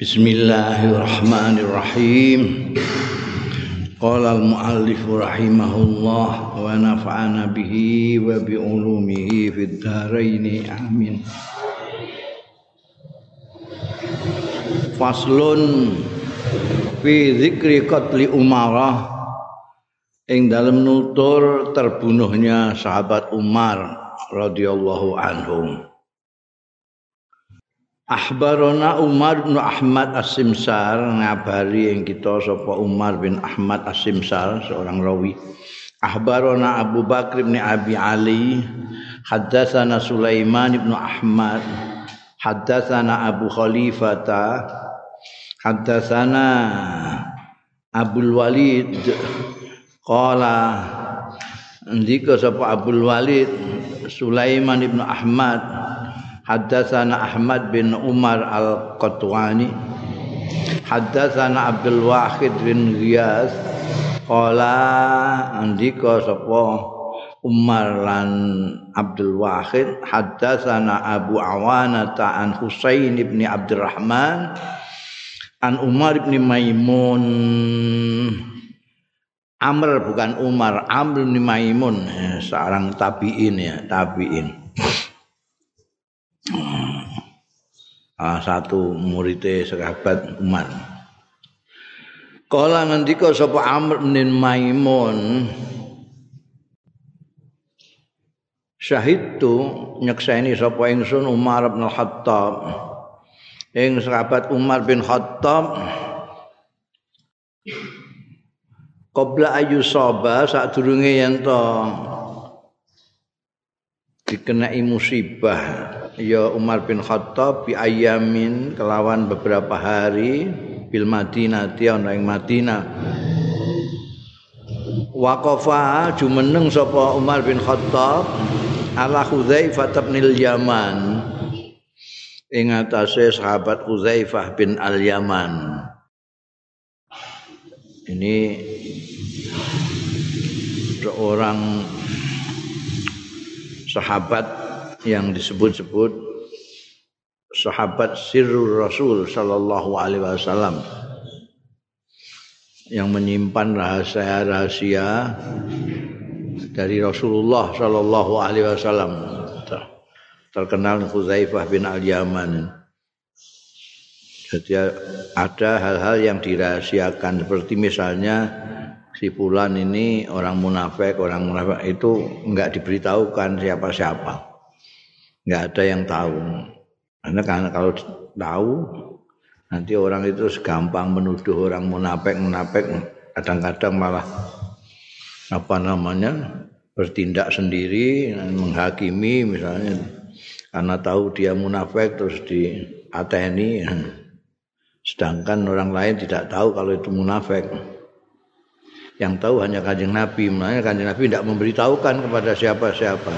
Bismillahirrahmanirrahim. Qala al-muallif rahimahullah wa nafa'ana bihi wa bi ulumihi fid dharain amin. Faslun fi dzikri qatli Umarah ing dalam nutur terbunuhnya sahabat Umar radhiyallahu anhum. Akhbarona Umar bin Ahmad As-Simsar ngabari yang kita sapa Umar bin Ahmad As-Simsar seorang rawi. Akhbarona Abu Bakr bin Abi Ali. Haddatsana Sulaiman bin Ahmad. Haddatsana Abu Khalifata. Haddatsana Abdul Walid. Qala Ndika sapa Abdul Walid Sulaiman bin Ahmad Haddatsana Ahmad bin Umar Al-Qatwani. Haddatsana Abdul Wahid bin Ghiyas. Qala andika sapa Umar lan Abdul Wahid. Haddatsana Abu Awana an Husain bin Abdurrahman. An Umar bin Maimun. Amr bukan Umar. Amr bin Maimun. Seorang tabiin ya tabiin salah satu muridnya sahabat Umar. Kala ngendika sapa Amr bin Maimun Syahidtu nyekseni sapa ingsun Umar bin Khattab ing sahabat Umar bin Khattab Qabla ayu soba saat durunge yen to dikenai musibah ya Umar bin Khattab bi ayamin kelawan beberapa hari bil Madinah ana ing Madinah. Waqafa jumeneng sapa Umar bin Khattab ala Hudzaifah bin Yaman. Ing atase sahabat Hudzaifah bin Al-Yaman. Ini seorang sahabat yang disebut-sebut sahabat sirrul rasul sallallahu alaihi wasallam yang menyimpan rahasia-rahasia dari Rasulullah sallallahu alaihi wasallam. Terkenal Huzaifah bin Al-Yaman. Jadi ada hal-hal yang dirahasiakan. Seperti misalnya si fulan ini orang munafik, orang munafik itu enggak diberitahukan siapa-siapa. Enggak ada yang tahu. Karena karena kalau tahu nanti orang itu segampang menuduh orang munafik, munafik kadang-kadang malah apa namanya bertindak sendiri menghakimi misalnya. Karena tahu dia munafik terus di ateni sedangkan orang lain tidak tahu kalau itu munafik. Yang tahu hanya kanjeng Nabi. Makanya kanjeng Nabi tidak memberitahukan kepada siapa-siapa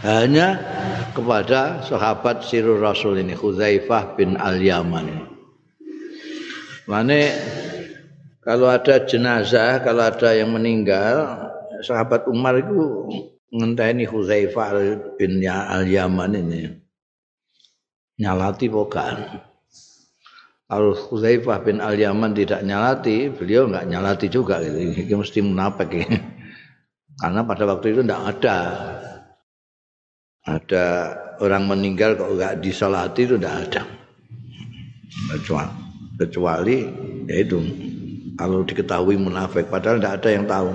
hanya kepada sahabat sirul rasul ini Khuzaifah bin Al-Yaman Mane kalau ada jenazah kalau ada yang meninggal sahabat Umar itu ngenteni Khuzaifah bin Al-Yaman ini nyalati bukan Al Huzaifah bin Al Yaman tidak nyalati, beliau enggak nyalati juga gitu. Ini mesti munafik ya. Karena pada waktu itu enggak ada ada orang meninggal kok enggak disalati itu enggak ada. Kecuali, kecuali ya itu kalau diketahui munafik padahal enggak ada yang tahu.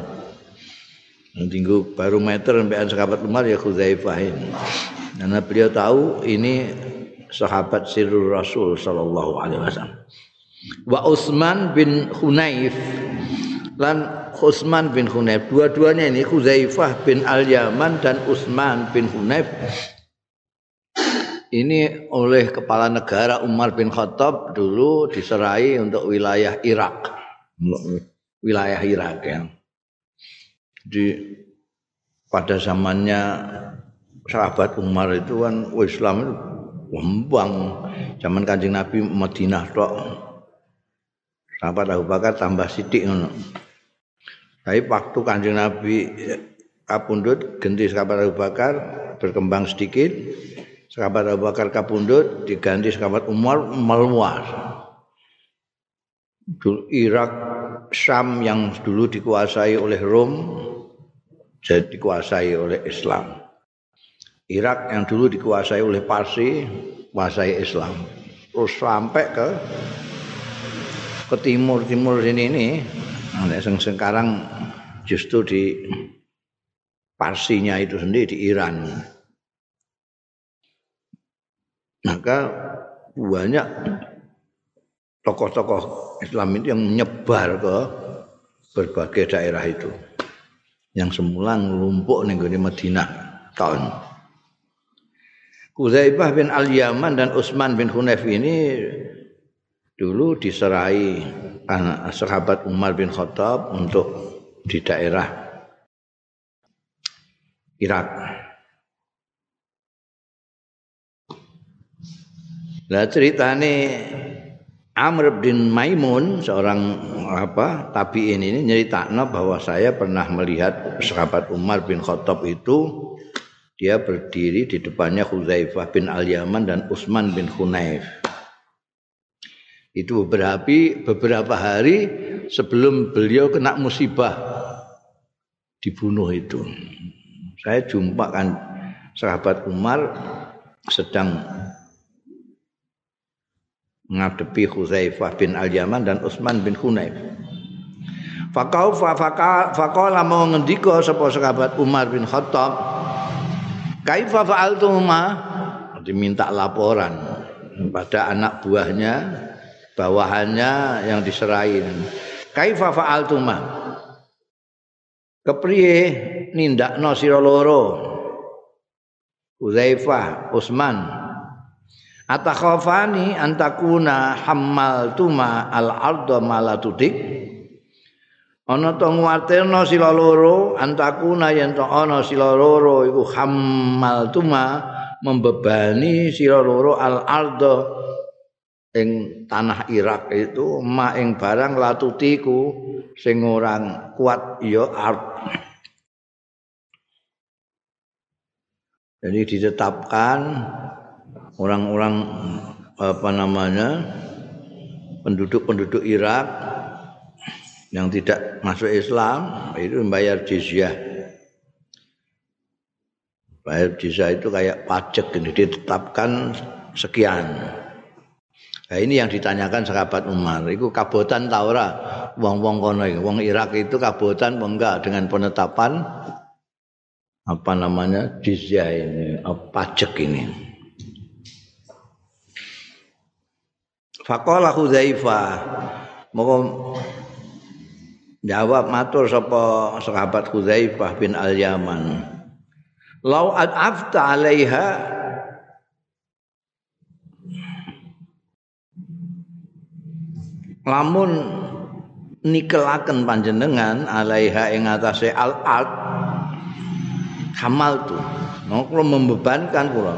Nanti baru meter sampai sahabat Umar ya Huzaifah ini. Karena beliau tahu ini sahabat sirrul rasul sallallahu alaihi wasallam wa Utsman bin Hunayf lan Utsman bin Hunayf dua-duanya ini Huzaifah bin Al-Yaman dan Utsman bin Hunayf ini oleh kepala negara Umar bin Khattab dulu diserai untuk wilayah Irak. Wilayah Irak ya. Di pada zamannya sahabat Umar itu kan Islam itu Wembang. Zaman Kanjeng Nabi Madinah tok. Sahabat Abu Bakar tambah sithik ngono. Tapi waktu Kanjeng Nabi kapundut ganti sahabat Abu Bakar berkembang sedikit. Sahabat Abu Bakar kapundut diganti sahabat Umar meluas. Irak Syam yang dulu dikuasai oleh Rom jadi dikuasai oleh Islam. Irak yang dulu dikuasai oleh Parsi, kuasai Islam. Terus sampai ke ke timur timur sini ini, nah, sekarang justru di Parsinya itu sendiri di Iran. Maka banyak tokoh-tokoh Islam itu yang menyebar ke berbagai daerah itu. Yang semula ngelumpuk nih di Madinah tahun. Kuzaibah bin Al-Yaman dan Utsman bin Hunayf ini dulu diserai sahabat Umar bin Khattab untuk di daerah Irak. Lah ceritane Amr bin Maimun seorang apa tabiin ini nyeritakno bahwa saya pernah melihat sahabat Umar bin Khattab itu dia berdiri di depannya Huzaifah bin Al-Yaman dan Utsman bin Hunayf. Itu beberapa beberapa hari sebelum beliau kena musibah dibunuh itu. Saya jumpa kan sahabat Umar sedang menghadapi Huzaifah bin Al-Yaman dan Utsman bin Hunayf. Fakau fakala mau ngendika sapa sahabat Umar bin Khattab Kaifa fa'altuma diminta laporan pada anak buahnya bawahannya yang diserai Kaifa fa'altuma kepriye nindakno sira loro? Uzaifah Utsman Atakhafani antakuna hammal tuma al ardo malatudik ana to nguwatirno sila loro antakuna yen to ana sila loro iku tuma membebani sila loro al ardo ing tanah Irak itu ma ing barang latutiku sing orang kuat ya art jadi ditetapkan orang-orang apa namanya penduduk-penduduk Irak yang tidak masuk Islam itu membayar jizyah. Bayar jizyah itu kayak pajak ini ditetapkan sekian. Nah, ini yang ditanyakan sahabat Umar. Itu kabotan taura wong-wong kono Wong Irak itu kabotan enggak dengan penetapan apa namanya jizyah ini, pajak ini. Faqala Hudzaifah Moko jawab matur sapa sahabat Hudzaifah bin Al-Yaman Lau afta 'alaiha lamun nikelaken panjenengan alaiha ing atase al-ard hamal tu mau membebankan kula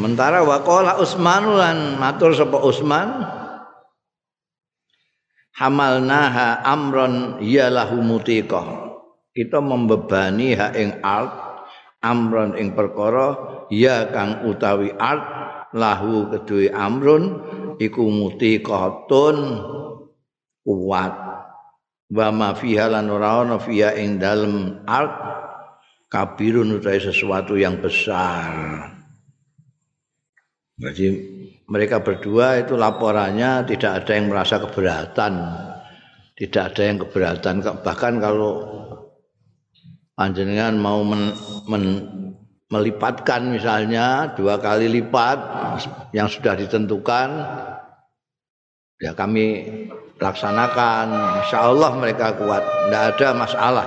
Sementara waqala Utsman lan matur sapa Utsman hamalnaha amron ya lahu mutiqah. Kita membebani hak ing art amron ing perkara ya kang utawi art lahu kedue amrun iku mutiqatun kuat wa ma fiha lan ora ana fiha ing dalem art kabirun utawi sesuatu yang besar. Jadi mereka berdua itu laporannya tidak ada yang merasa keberatan. Tidak ada yang keberatan. Bahkan kalau panjenengan mau men, men, melipatkan misalnya dua kali lipat yang sudah ditentukan, ya kami laksanakan. Insya Allah mereka kuat. Tidak ada masalah.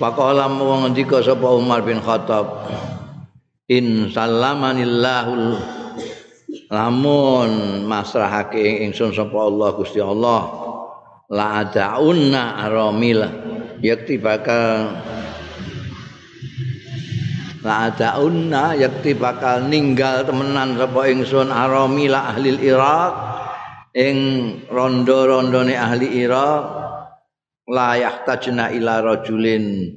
Faqala wong ngendika sapa Umar bin Khattab In sallamanillahu lamun masrahake ingsun sapa Allah Gusti Allah la adaunna aramila yakti bakal la adaunna yakti bakal ninggal temenan sapa ingsun aramila ahli Irak ing rondo-rondone ahli Irak la yahtajna ila rajulin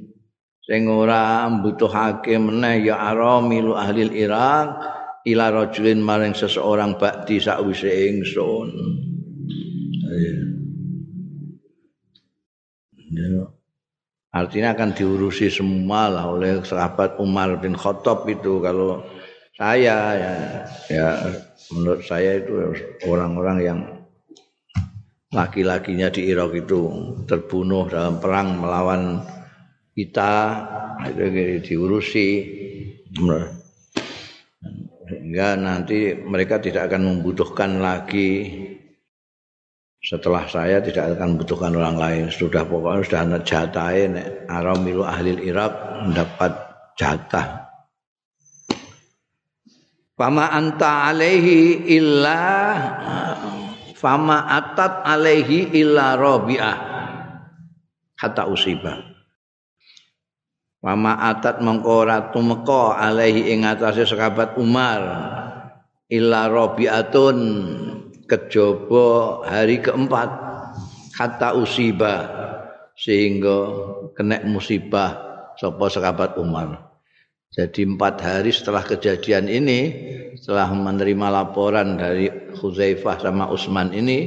sing ora mbutuhake meneh ya aramilu ahli Irak ila rajulin maring seseorang bakti sakwise ingsun ya. Artinya akan diurusi semua lah oleh sahabat Umar bin Khattab itu. Kalau saya ya, ya menurut saya itu orang-orang yang laki-lakinya di Irak itu terbunuh dalam perang melawan kita itu diurusi. Sehingga nanti mereka tidak akan membutuhkan lagi setelah saya tidak akan membutuhkan orang lain. Sudah pokoknya sudah ada jatahin aramilu ahli Irak mendapat jatah. Fama anta alaihi illa fama atat alaihi illa rabi'ah. Hatta usiba. Mama atat mengko ora alaihi ing atase sahabat Umar. Illa rabiatun kejaba hari keempat kata usiba sehingga kena musibah sapa sahabat Umar. Jadi empat hari setelah kejadian ini, setelah menerima laporan dari Huzaifah sama Utsman ini,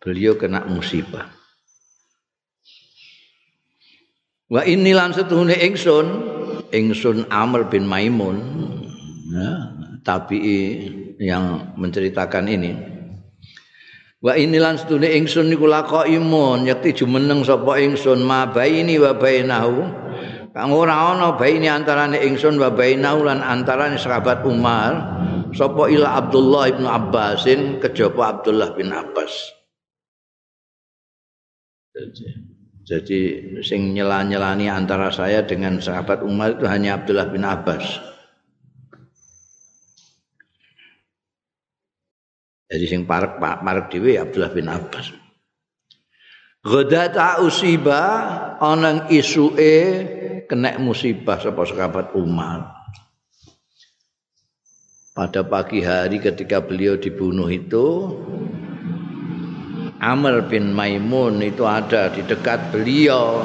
beliau kena musibah. Wa ini lan setuhune ingsun, ingsun Amr bin Maimun, ya, tapi yang menceritakan ini. Wa ini lan setuhune ingsun niku laqaimun, yakti jumeneng sapa ingsun ma baini wa bainahu. Kang ora ana baini antarane ingsun wa bainahu lan antarane sahabat Umar, sapa ila Abdullah bin Abbasin kejaba Abdullah bin Abbas. Jadi sing nyela-nyelani antara saya dengan sahabat Umar itu hanya Abdullah bin Abbas. Jadi sing parek Pak parek dhewe Abdullah bin Abbas. Ghadata usiba onang isuke kena musibah sapa sahabat Umar. Pada pagi hari ketika beliau dibunuh itu Amr bin Maimun itu ada di dekat beliau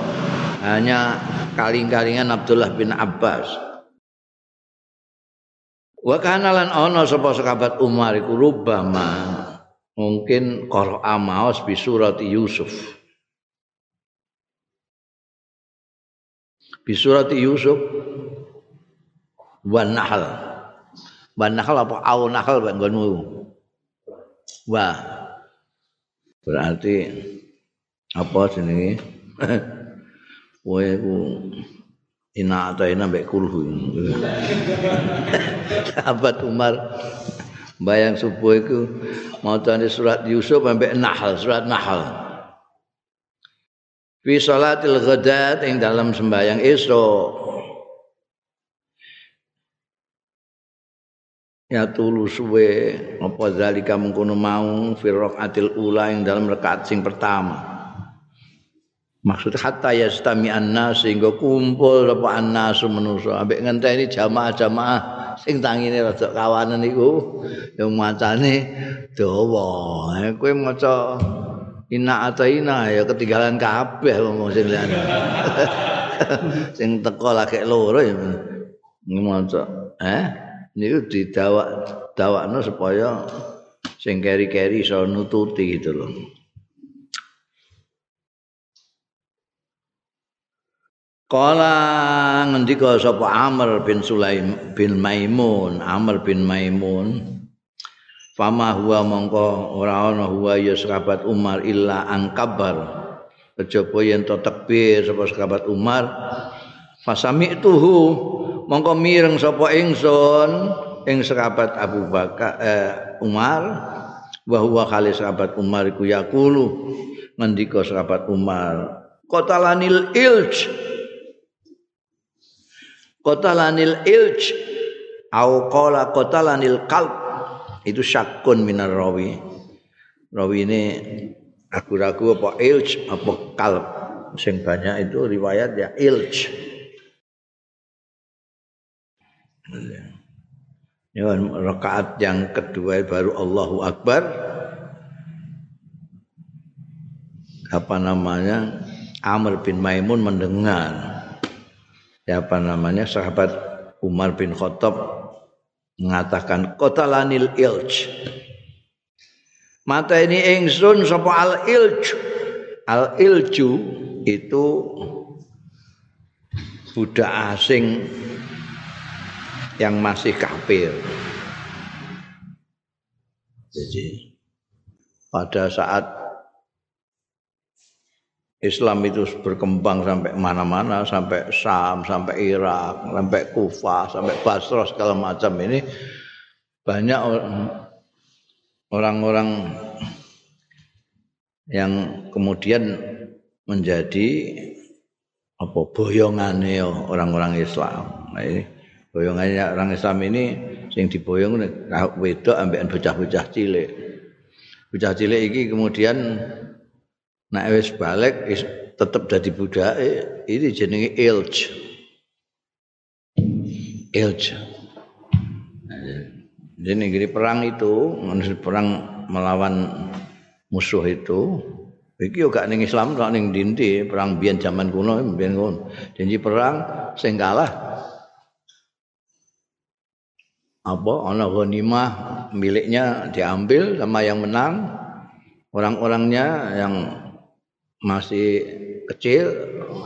hanya kaling-kalingan Abdullah bin Abbas wa kana lan ana sapa sahabat Umar iku rubama mungkin qara'a maos bi surat Yusuf. Bi surat Yusuf wan nahl wan nahl apa au nahl nggonmu wa. Berarti apa jenenge? Kowe ku ina ata ina mbek kulhu sahabat Umar bayang subuh itu macane surat Yusuf sampai Nahl surat Nahl fi salatil ghadat ing dalam sembahyang esok. Ya tulu suwe apa zalika mengkono mau fi raqatil ula ing dalam rakaat sing pertama maksudnya hatta yastami annas sehingga kumpul apa annas manusa ambek ngenteni jamaah-jamaah sing tangine rada kawanan iku yang macane dawa kowe maca Inna ataina ya ketinggalan kabeh wong sing liyane. sing teko lagi loro ya. Ngono eh niku didawak dawakno supaya sing keri-keri iso nututi gitu loh. Kala ngendika sapa Amr bin Sulaim bin Maimun, Amr bin Maimun. Fama huwa mongko ora ana huwa ya sahabat Umar illa angkabar. Kejaba yen to tekbir sapa sahabat Umar. Fasami tuhu mongko mireng sapa ingsun ing sahabat Abu Bakar eh, Umar wa huwa khali sahabat Umar iku yaqulu ngendika sahabat Umar qatalanil ilj qatalanil ilj au qala qatalanil qalb. Itu syakun minar rawi. Rawi ini ragu-ragu apa ilj apa kalb sing banyak itu riwayat ya ilj. Ya, rakaat yang kedua baru Allahu Akbar. Apa namanya? Amr bin Maimun mendengar siapa namanya sahabat Umar bin Khattab mengatakan qatalanil ilj. Mata ini ingsun sapa al ilj? Al ilju itu budak asing yang masih kafir. Jadi pada saat Islam itu berkembang sampai mana-mana, sampai Sam, sampai Irak, sampai Kufah, sampai Basra segala macam ini banyak orang-orang yang kemudian menjadi apa boyongannya orang-orang Islam. Nah, boyongannya orang Islam ini sing diboyong wedok ambek bocah-bocah cilik. Bocah cilik iki kemudian Nek wis balik wis tetep dadi budake ini jenenge ilj. Ilj. Jadi negeri perang itu, perang melawan musuh itu, iki yo gak Islam kok ning dindi perang biyen zaman kuno biyen ngono. Janji perang sing kalah apa ana ghanimah miliknya diambil sama yang menang orang-orangnya yang masih kecil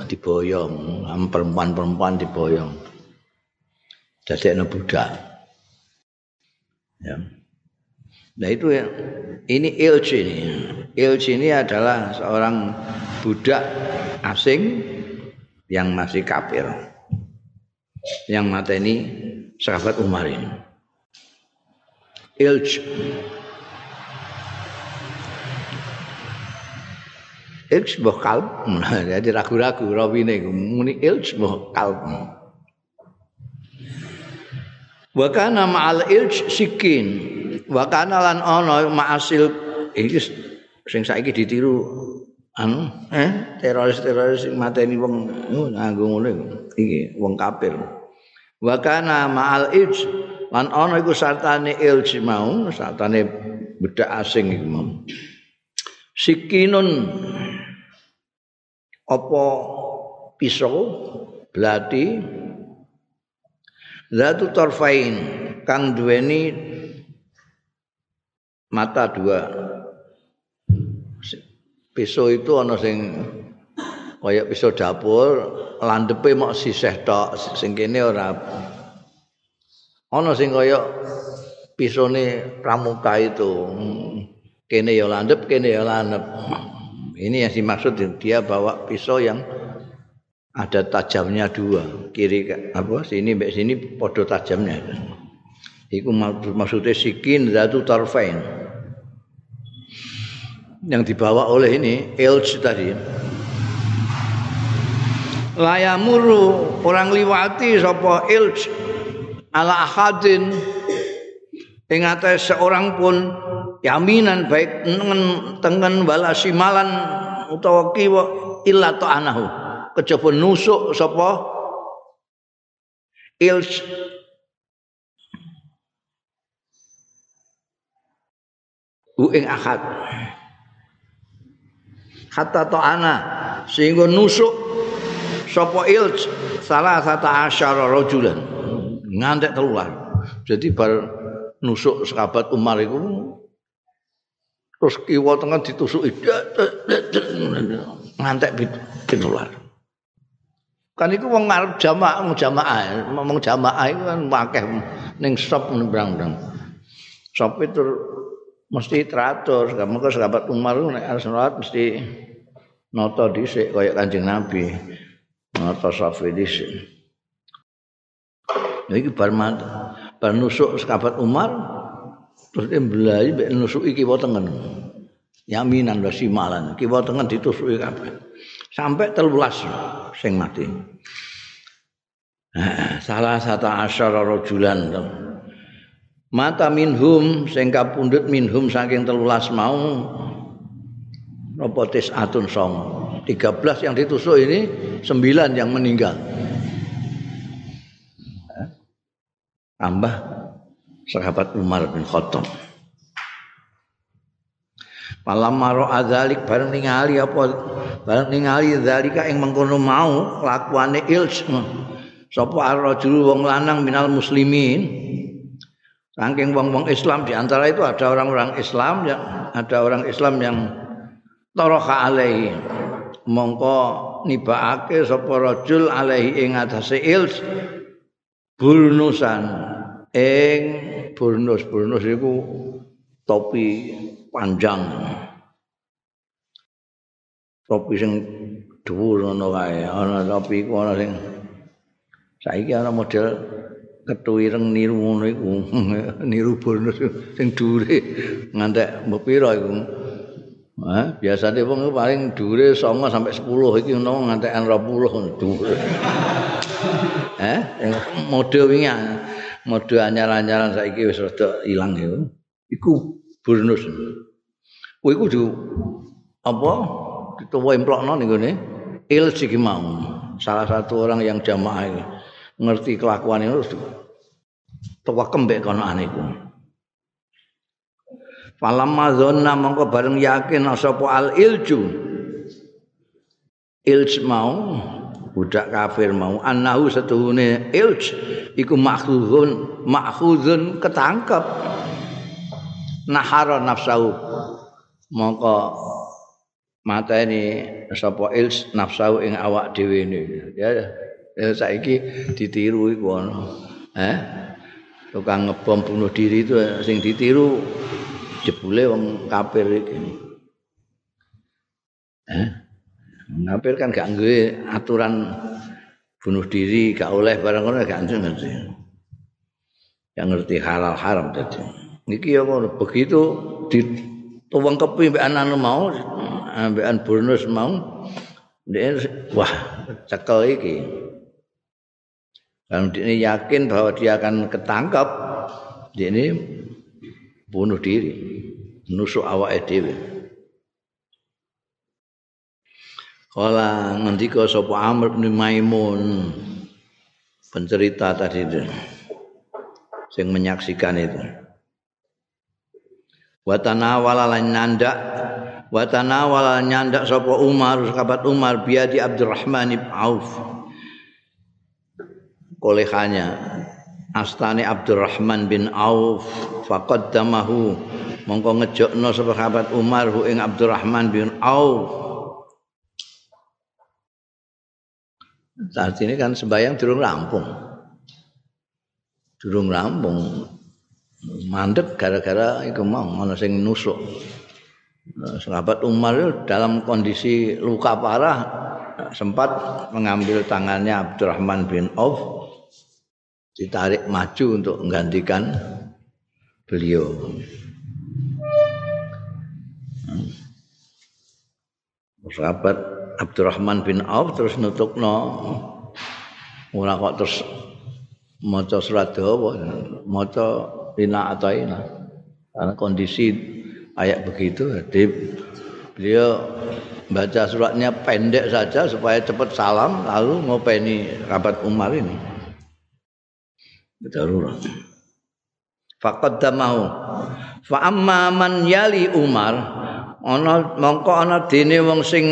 diboyong, perempuan-perempuan diboyong. Jadi budak. Ya. Nah itu ya, ini Ilj ini. Ilj ini adalah seorang budak asing yang masih kafir. Yang mata ini sahabat Umar ini. Ilj ilj mbah kalb jadi ragu-ragu rawine muni ilj mbah kalb wa kana ma'al ilj sikin. Wa kana lan ana ma'asil iki sing saiki ditiru anu eh teroris-teroris sing mateni wong nganggo ngono iki wong kafir. Wa kana ma'al ilj lan ana iku sartane ilj mau sartane bedak asing iku mau. Sikinun apa pisau belati? Zatu tarfain kang duweni mata dua. Pisau itu ana sing kaya pisau dapur landepe mok sisih tok sing kene ora. Ana sing kaya pisone pramuka itu. Kene ya landep kene ya landep Ini yang dimaksud dia bawa pisau yang ada tajamnya dua, kiri apa sini mbek sini podo tajamnya. Iku maksudnya sikin zatu tarfain. Yang dibawa oleh ini Elj tadi. Layamuru orang liwati sapa Elj ala ahadin ing seorang pun yaminan baik tengen tengen wala simalan utawa kiwa illa anahu kejaba nusuk sapa? Il u ing akad. Hatta ana sehingga nusuk sapa il salah satu asyara rajulan. Ngantek telulah jadi bar nusuk sahabat Umar itu terus kiwa tengah ditusuki ngantek pitular kan itu wong ngarep jamaah jamaah ngomong jamaah itu kan akeh ning sop nembang-nembang sop itu mesti teratur kamu ke sahabat Umar nek harus sholat mesti noto dhisik kaya Kanjeng Nabi noto safi dhisik. Iki bar bar nusuk sahabat Umar terus dia belajar mbek nusuki kiwa tengen. Yaminan wa simalan kiwa tengen ditusuki kabeh. Sampai telulas sing mati. Salah satu asyara rajulan mata minhum sing kapundhut minhum saking telulas mau. Apa atun song? 13 yang ditusuk ini 9 yang meninggal. Tambah sahabat Umar bin Khattab. Palam maro adzalik bareng ningali apa? Bareng ningali zalika ing mengkono mau lakuane ilj. Sapa ar-rajul wong lanang minal muslimin? Saking wong-wong Islam di antara itu ada orang-orang Islam yang ada orang Islam yang taraka alaihi. Mongko nibaake sapa rajul alaihi ing atase ils burnusan ing burnus burnus iku topi panjang. Topi sing dhuwur ngono kae. Ana topi iku ana sing saiki ana model ketu ireng niru ngono iku. Niru burnus sing dhuwure ngantek mbok pira iku. Hah, biasane wong paling dhuwure 9 sampai 10 iki ono ngantekan 20 dhuwure. Eh, mode wingi mode anyar-anyaran saiki wis rada ilang iku. Iku burnus. Kuwi kudu apa? Ditowo emplokno ning gone il siki mau. Salah satu orang yang jamaah ini ngerti kelakuan itu tuwa kembek kono ane iku. Falamma dzanna mongko bareng yakin sapa al ilju. Ilj mau budak kafir mau. Annahu setuhune ilj. Iku makhuzun makhuzun ketangkep. Nahara nafsau mongko mata ini sapa ilj nafsau ing awak dhewe ini. Ya, ya saiki ditiru iku ana. Eh? Tukang ngebom bunuh diri itu sing ditiru jebule wong kafir iki. Eh? Kafir kan gak nggawe aturan bunuh diri gak oleh barang ngono gak ngerti. Yang ngerti halal haram tadi. Niki ya begitu di tuwang kepi mbek anak mau ambekan bonus mau dia wah cekel iki. Dan dia yakin bahwa dia akan ketangkap, dia ini bunuh diri nusuk awake dhewe Kala ngendika sapa Amr bin Maimun. Pencerita tadi itu. Sing menyaksikan itu. Wa tanawala lan nyandak. Wa tanawala nyandak sapa Umar sahabat Umar biadi Abdurrahman bin Auf. Kolehannya astane Abdurrahman bin Auf faqaddamahu. Mongko ngejokno sahabat Umar hu ing Abdurrahman bin Auf saat ini kan sembahyang durung rampung durung rampung mandek gara-gara iku mau ana sing nusuk sahabat Umar itu dalam kondisi luka parah sempat mengambil tangannya Abdurrahman bin Auf ditarik maju untuk menggantikan beliau. Hmm. Sahabat Abdurrahman bin Auf terus nutukno. Ora kok terus maca surat dawa maca ina atau ina karena kondisi ayat begitu jadi beliau baca suratnya pendek saja supaya cepat salam lalu ngopeni rabat Umar ini. Darurat. Faqaddamahu. Fa amma man yali Umar ana mongko ana dene wong sing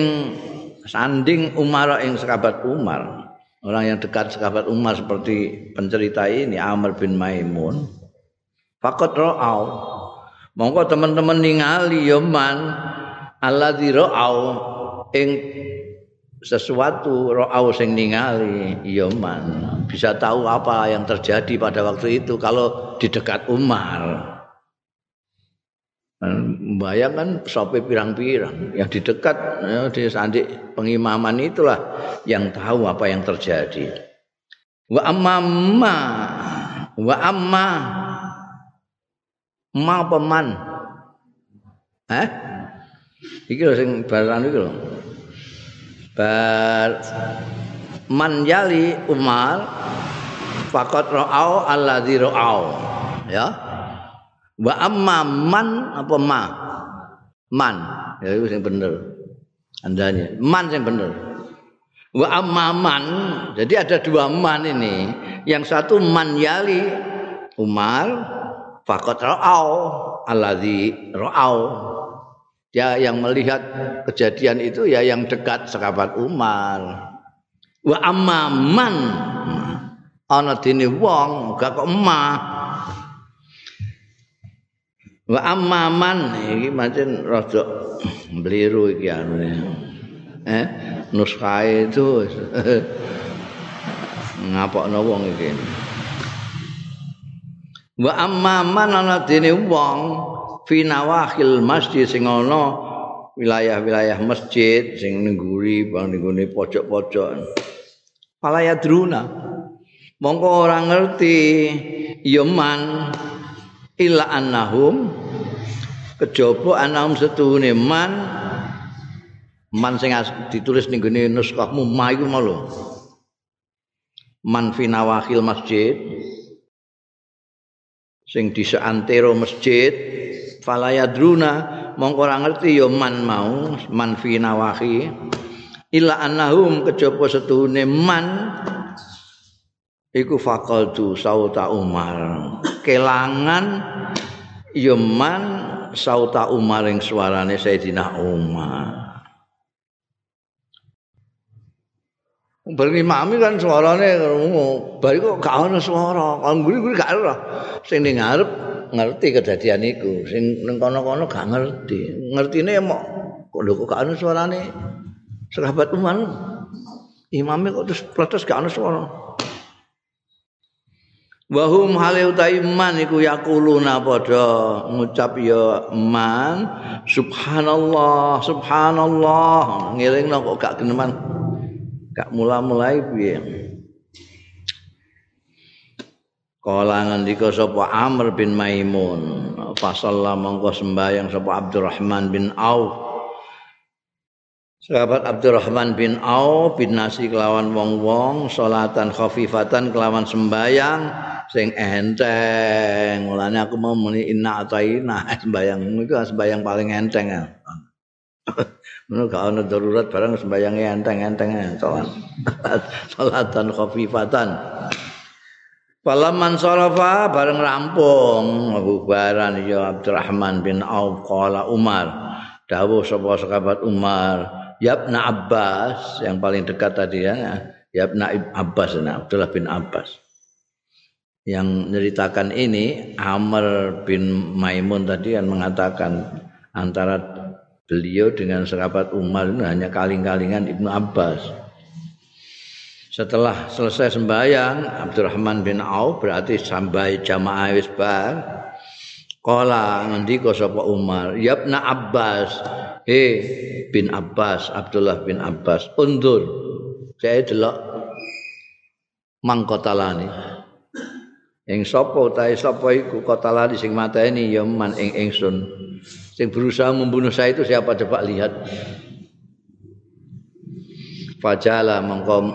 sanding Umar ing sahabat Umar. Orang yang dekat sahabat Umar seperti pencerita ini Amr bin Maimun. Faqad ra'au. Mongko teman-teman ningali ya man alladzi ra'au. Ing sesuatu ro'au sing ningali ya man. Bisa tahu apa yang terjadi pada waktu itu kalau di dekat Umar Bayangkan sampai pirang-pirang yang di dekat ya, di sandik pengimaman itulah yang tahu apa yang terjadi. Wa amma ma wa amma ma peman. Eh? Iki lho sing baran iki lho. bar man yali Umar faqat ra'au alladzi ra'au ya wa amma man apa ma man. Ya itu yang bener. Andanya. Man yang bener. Wa amma man. Jadi ada dua man ini. Yang satu man yali Umar faqat ra'au alladzi ra'au. Ya yang melihat kejadian itu ya yang dekat sahabat Umar. Wa amman ana dene wong gak kok emah wa amman iki pancen rada bliru iki anune eh nuskae itu ngapokno wong iki. Wa amman ana dene wong fi nawahil masjid sing ana wilayah-wilayah masjid sing nengguri bang pojok-pojok. Falaya druna mongko ora ngerti ya illa annahum. Kejaba anahum setuhune man. Man sing ditulis ning gone nuskahmu mayu mau lho. Man fi nawahil masjid. Sing di seantero masjid falayadruna mongko ora ngerti ya man mau man fi nawahi illa annahum kejaba setuhune man iku faqaltu sauta umar. Kelangan ya man sauta umar ing suarane Sayyidina Umar. Bari mami kan suarane ngono, bari kok gak ana suara, kan guri-guri gak ora. Sing ning ngarep ngerti kejadian iku. Sing ning kono-kono gak ngerti. Ngertine mok kok lho kok gak ana suarane? Sahabat Umar imame kok terus protes gak ana suara Wahum hale utai man iku yakuluna padha ngucap ya man subhanallah subhanallah. Ngelingno kok gak geneman. Gak mula-mulai piye? Kala ngendika sapa Amr bin Maimun, fasalla mongko sembayang sapa Abdurrahman bin Auf. Sahabat Abdurrahman bin Auf bin nasi kelawan wong-wong salatan khafifatan kelawan sembayang sing enteng. Mulane aku mau muni inna ataina sembayang iku sembayang paling enteng. Menurut gak ada darurat barang sembayangnya enteng-enteng salat. Salatan khafifatan. Falaman sarafa bareng rampung bubaran ya Abdurrahman bin Auf qala Umar dawuh sapa sahabat Umar Yabna Abbas yang paling dekat tadi ya. Yabna Abbas nah, Abdullah bin Abbas. Yang menceritakan ini Amr bin Maimun tadi yang mengatakan antara beliau dengan sahabat Umar ini hanya kaling-kalingan Ibnu Abbas. Setelah selesai sembahyang Abdurrahman bin Auf berarti sampai jamaah wis bar. Kala ngendika sapa Umar, "Yabna Abbas, he bin Abbas, Abdullah bin Abbas, undur." Saya delok mangkotalani. Ing sapa utahe sapa iku kotalani sing mateni ya man ing ingsun. Sing berusaha membunuh saya itu siapa coba lihat. Fajala mengko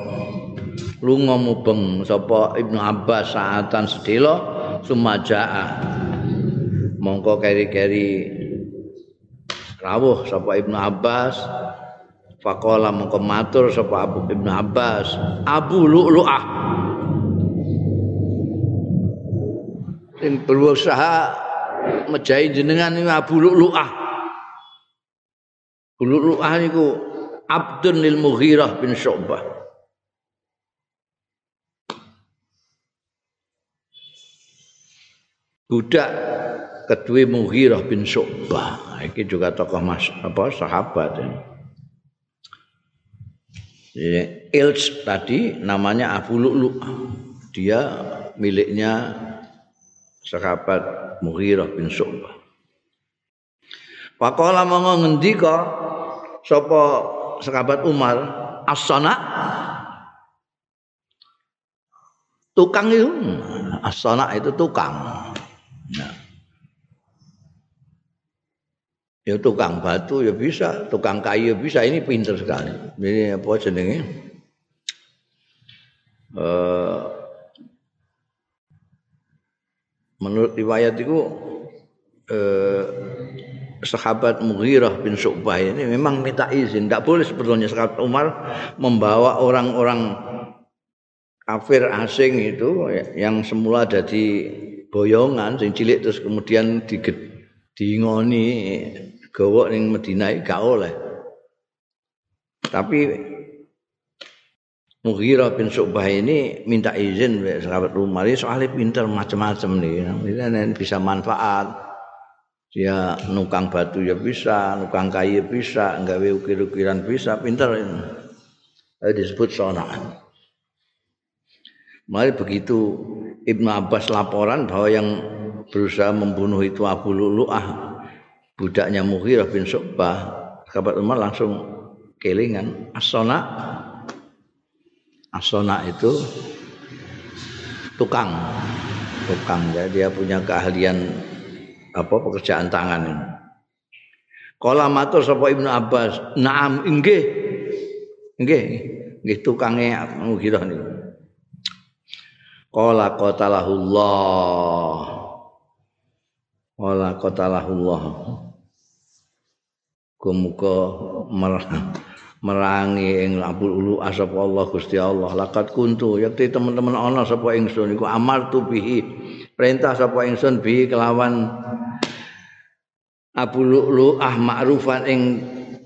lunga mubeng sapa Ibnu Abbas saatan sedelo sumajaa mongko keri-keri rawuh sapa Ibnu Abbas. Faqala mongko matur sapa Abu Ibnu Abbas. Abu Lu'lu'ah. Sing berusaha mejahi jenengan ini Abu Lu'lu'ah. Abu Lu'lu'ah niku Abdun lil Mughirah bin Syu'bah. Budak kedua Mughirah bin Syu'bah. Ini juga tokoh mas, apa sahabat ya. Ilch tadi namanya Abu Lu'lu. Dia miliknya sahabat Mughirah bin Syu'bah. Pakola mau ngendika sapa sahabat Umar asana tukang itu. Asana itu tukang Ya tukang batu ya bisa, tukang kayu ya bisa. Ini pinter sekali. Ini apa jenenge? Uh, menurut riwayat itu uh, sahabat Mughirah bin Syu'bah ini memang minta izin. Tidak boleh sebetulnya sahabat Umar membawa orang-orang kafir asing itu yang semula jadi boyongan sing cilik terus kemudian dingoni gawa ning Madinah gak oleh. Tapi Mughirah bin Subah ini minta izin sahabat Umar soalnya pinter macam-macam nih. Ini bisa manfaat. Dia nukang batu ya bisa, nukang kayu bisa, enggak ukir-ukiran bisa, pinter disebut sonaan. Mari begitu Ibnu Abbas laporan bahwa yang berusaha membunuh itu Abu Lulu'ah budaknya Mughirah bin Subah sahabat Umar langsung kelingan asona asona itu tukang tukang ya dia punya keahlian apa pekerjaan tangan ini. Kala matur sapa Ibnu Abbas, "Na'am inggih." Inggih, nggih tukange Mughirah niku. Kala qatalahullah. Kala qatalahullah. Kumuka merangi ing Abul Ulu asapa Allah Gusti Allah. Laqad kuntu yakti teman-teman ana sapa ingsun iku amartu bihi. Perintah sapa ingsun bihi kelawan Abu Lu'lu ah ma'rufan ing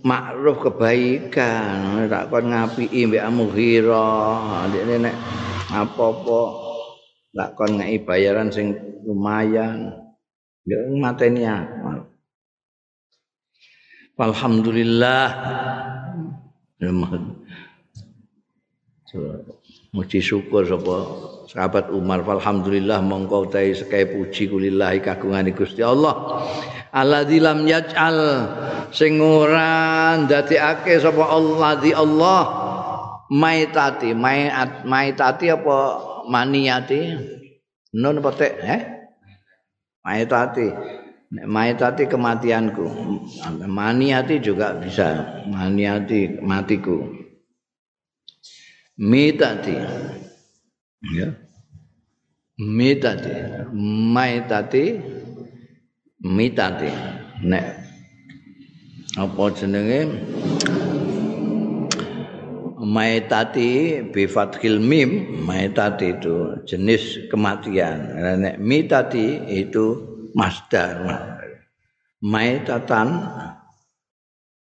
ma'ruf kebaikan. Tak kon ngapiki mbek Mughira ndekne nek apa-apa tak kon ngei bayaran sing lumayan ya mateni Alhamdulillah. Muji syukur sapa sahabat Umar. Alhamdulillah mongko ta'i sekai puji kulillahi kagungane Gusti Allah. Alladzi lam yaj'al sing ora ndadekake sapa Allah di Allah. Maitati mait maitati apa maniati? Non apa eh maitati Maitati kematianku. Maniati juga bisa. Maniati matiku. Mitati. Ya. Mitati. Maitati. Mitati. Nek. Apa jenenge? Maitati bifathil mim. Maitati itu jenis kematian. Nek mitati itu masdar maitatan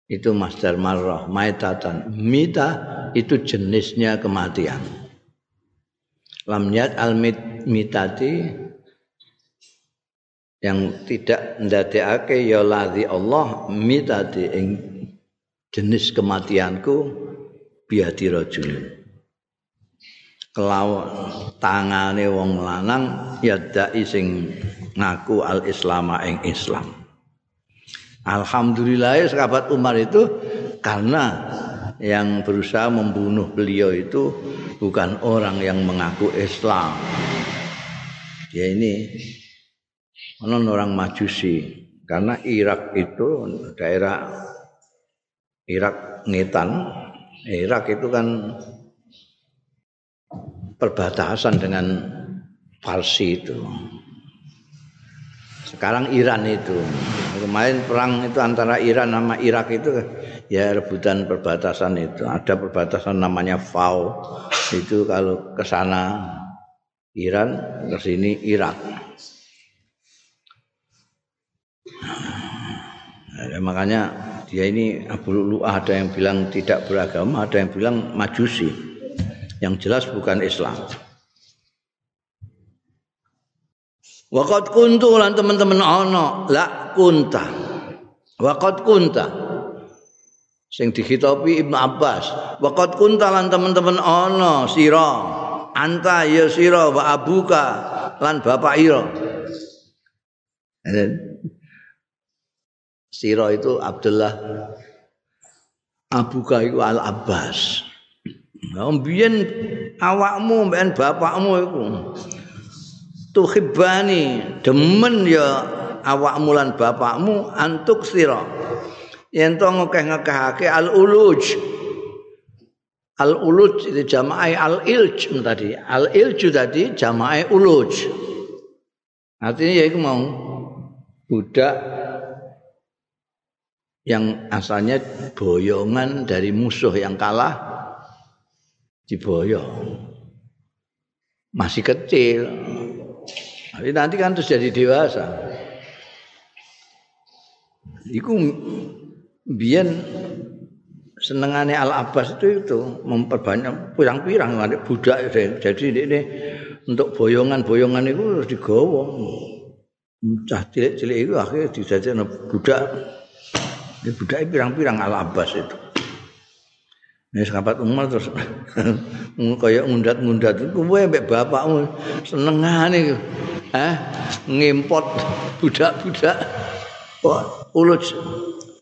itu masdar marrah maitatan mita itu jenisnya kematian lam yat al mitati yang tidak ndadekake ya ladzi Allah mitati ing jenis kematianku biati rajul kelawan tangane wong lanang ya dai sing ngaku al islama ing Islam. Alhamdulillah sahabat Umar itu karena yang berusaha membunuh beliau itu bukan orang yang mengaku Islam. Ya ini non orang Majusi karena Irak itu daerah Irak ngetan. Irak itu kan perbatasan dengan Farsi itu. Sekarang Iran itu. Kemarin perang itu antara Iran sama Irak itu ya rebutan perbatasan itu. Ada perbatasan namanya FAO. Itu kalau ke sana Iran, ke sini Irak. Nah, makanya dia ini Abu Lu'ah ada yang bilang tidak beragama, ada yang bilang majusi. Yang jelas bukan Islam. Waqat kuntu lan teman-teman ana la kunta. Waqat kunta. Sing dikhitabi Ibnu Abbas. Waqat kunta lan teman-teman ana sira. Anta ya sira wa abuka lan bapak ira. Sira itu Abdullah. Abuka itu Al Abbas. Mbiyen awakmu mbiyen bapakmu iku tuhibani demen ya awakmu lan bapakmu antuk sira. Yen to ngekeh-ngekehake al uluj al uluj itu jamaah al ilj tadi. Al ilj tadi jamaah uluj. Artinya ya itu mau budak yang asalnya boyongan dari musuh yang kalah diboyong. Masih kecil. Tapi nanti kan terus jadi dewasa. Iku biyen senengane Al Abbas itu itu memperbanyak pirang-pirang. Budak jadi ini untuk boyongan-boyongan itu harus digawa. Cah cilik-cilik itu akhirnya dijajah budak ini budak pirang-pirang Al Abbas itu. Ini sahabat Umar terus kayak ngundat-ngundat itu kowe mbek bapakmu senengane eh ngimpot budak-budak kok uluj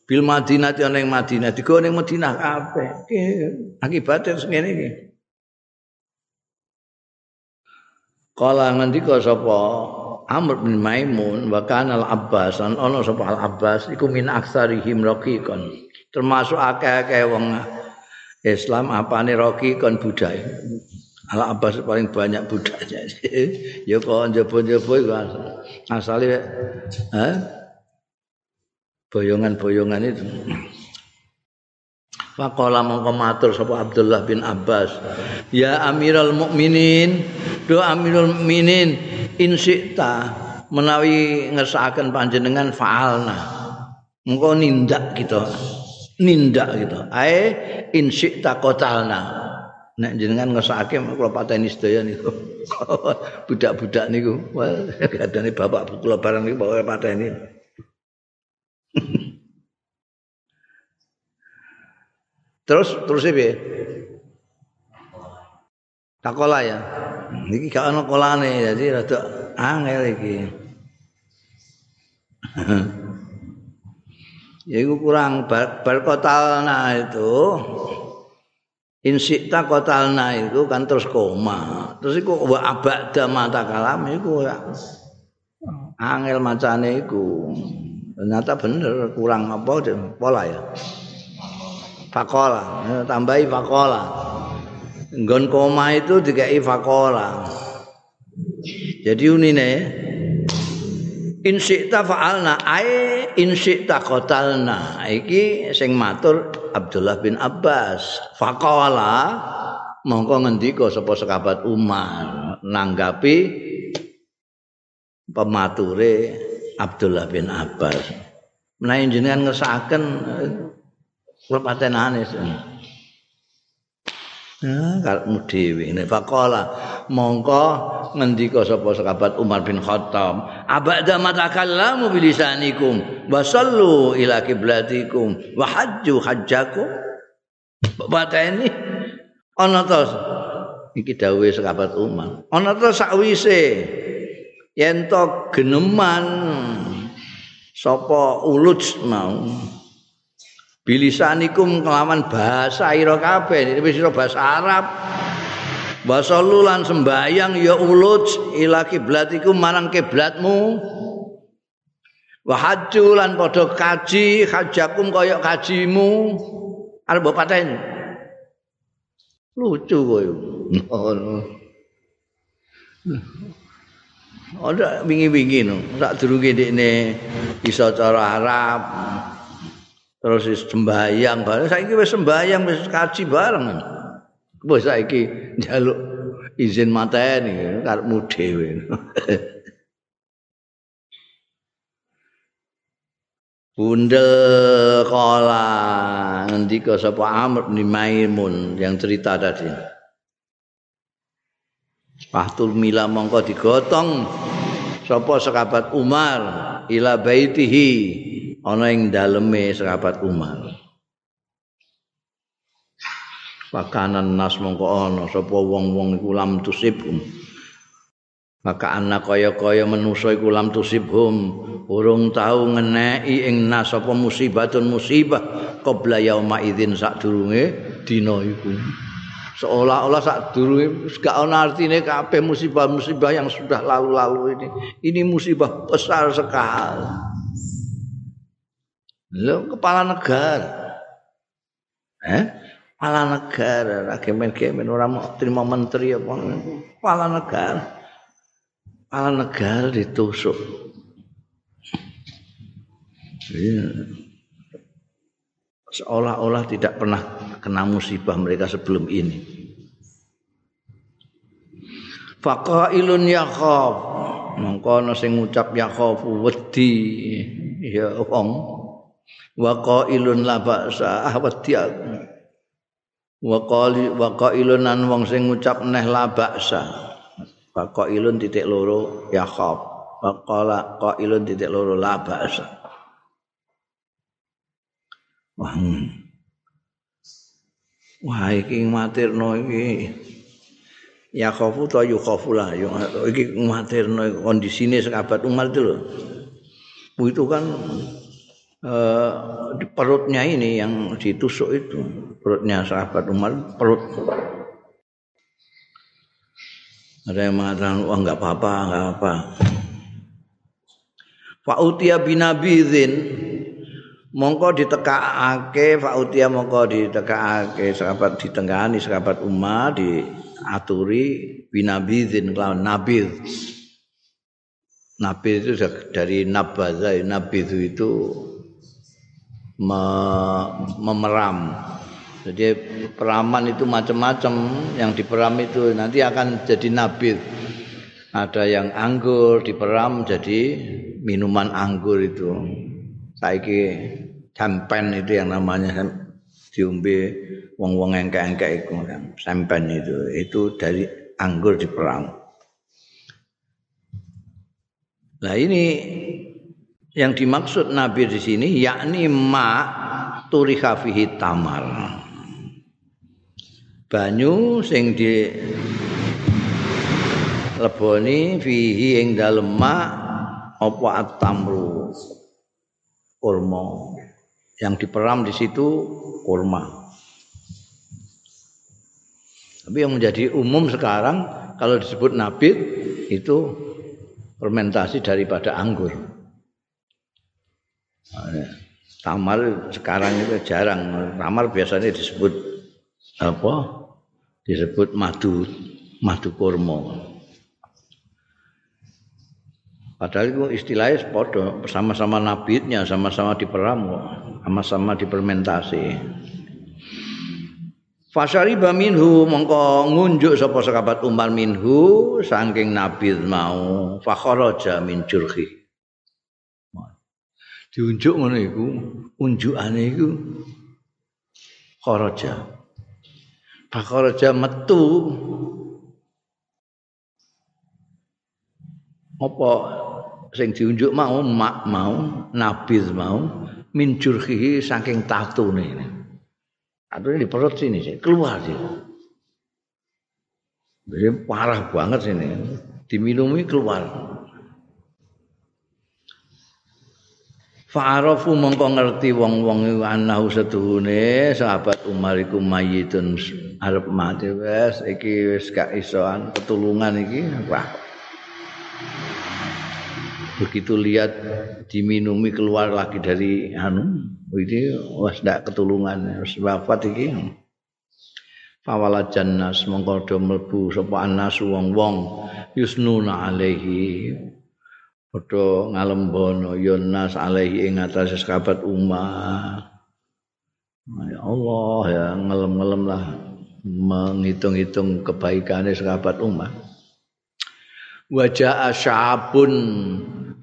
bil Madinah ana ing Madinah digo ning Madinah kabeh. Akibatnya ngene iki. Kala ngendika sapa Amr bin Maimun wa kana al Abbas an ana sapa al Abbas iku min aksarihim raqiqan termasuk akeh-akeh wong Islam apane raqiqan budaya Al Abbas paling banyak budaknya. ya kok njaba-njaba iku asale eh boyongan-boyongan itu. Faqala mongko matur sapa Abdullah bin Abbas, "Ya Amirul Mukminin, do Amirul Mukminin in syi'ta menawi ngersakaken panjenengan fa'alna." Mengko nindak gitu. Nindak gitu. Ae in syi'ta qatalna. Nek jenengan ngersakake kula pateni sedaya niku. Budak-budak niku. Wah, gadane bapak kula barang niku bawa pateni. terus terus piye? Takola ya. Niki gak ana kolane jadi rada angel iki. ya iku kurang bar, bar kotalna itu. Insikta kotalna itu kan terus koma. Terus iku wa abada mata kalam iku ya. Angel macane iku. Ternyata bener kurang apa pola ya. Fakola tambahi fakola nggon koma itu dikai fakola jadi unine insikta fa'alna ai insikta qatalna iki sing matur Abdullah bin Abbas fakola mongko ngendika sapa sekabat Umar nanggapi pemature Abdullah bin Abbas. Menawi jenengan ngesaken kula patenane. Nah, kalau dhewe. Nek faqala mongko ngendika sapa sahabat Umar bin Khattab abada matakallamu bilisanikum wa sallu ila kiblatikum wa hajju hajjakum. Pateni ana to iki dawuhe sahabat Umar. Ana to sakwise yen to geneman sapa uluj mau bilisanikum kelawan bahasa ira kabeh wis bahasa Arab. Bahasa lulan sembayang ya uluj ila kiblatikum marang kiblatmu. Wa hajju lan padha kaji hajakum kaya kajimu. Arep mbok pateni lucu koyo ngono Ada wingi-wingi no, sak durunge dekne iso cara Arab. Terus sembayang bareng, saiki wis sembayang wis kaji bareng. Wis saiki njaluk izin mateni karepmu dhewe. Bundel kala ngendika sapa Amr bin Maimun yang cerita tadi. Fahtul mila mongko digotong sapa sekabat Umar ila baitihi ana ing daleme sekabat Umar. Pakanan nas mongko ana sapa wong-wong iku lam tusibhum. Maka anak kaya-kaya manusa iku lam tusibhum urung tau ngeneki ing nas apa musibatun musibah qabla yauma idzin sadurunge dina iku. seolah-olah sak durunge gak ana artine kabeh musibah-musibah yang sudah lalu-lalu ini. Ini musibah besar sekali. Lo kepala negara. Eh? Kepala negara, kemen-kemen orang mau terima menteri apa kepala negara. Kepala negara ditusuk. Iya. Seolah-olah tidak pernah kena musibah mereka sebelum ini. Faqailun yakhaf. Mongko ana sing ngucap yakhaf wedi ya wong. Wa qailun la ba'sa ah wedi wa qali wa qailun nan wong sing ngucap neh la baksa wa qailun titik loro ya khab wa qala qailun titik loro la baksa wah hmm. wah iki matirno iki. Ya khafu to yu khafu lah. Iki matirno kondisine sahabat Umar itu loh itu kan eh, di perutnya ini yang ditusuk itu perutnya sahabat Umar perut. Ada yang mengatakan wah nggak apa-apa nggak apa Fa'utia binabidhin mongko ditekakake Fa'utia mongko ditekakake. Sahabat ditengani sahabat Umar diaturi binabidhin kelawan nabidh Nabi itu dari nabaza, nabi itu, itu memeram. Jadi peraman itu macam-macam, yang diperam itu nanti akan jadi nabi. Ada yang anggur diperam jadi minuman anggur itu. Saiki sampen itu yang namanya diombe wong-wong engke-engke itu sampen itu. Itu dari anggur diperam. Nah ini yang dimaksud Nabi di sini yakni ma turiha fihi tamar. Banyu sing di leboni fihi ing dalem ma apa at-tamru kurma. Yang diperam di situ kurma. Tapi yang menjadi umum sekarang kalau disebut nabit itu fermentasi daripada anggur. Tamar sekarang itu jarang. Tamar biasanya disebut apa? Disebut madu, madu kurma. Padahal itu istilahnya sepodo, sama-sama nabitnya, sama-sama diperam, sama-sama dipermentasi. Fasari minhu mongko ngunjuk sapa sahabat Umar minhu saking nabi mau fakharaja min jurhi. Diunjuk ngono iku, unjukane iku kharaja. Fakharaja metu apa sing diunjuk mau mak mau nabi mau min jurhi saking tatune. Aduh di perut sini sih, keluar sih. Jadi parah banget sini. Diminumi keluar. Fa'arafu mongko ngerti wong-wong anahu setuhune sahabat Umar iku mayitun arep mati wes iki wis gak isoan ketulungan iki wah. Begitu lihat diminumi keluar lagi dari anu ini wis ndak ketulungan wis wafat iki. Fawala jannas mongko do mlebu sapa anas wong-wong yusnuna alaihi padha ngalembono yonas alaihi ing atase sahabat Umar ya Allah ya ngelem-ngelem lah menghitung-hitung kebaikannya sahabat Umar wajah asyabun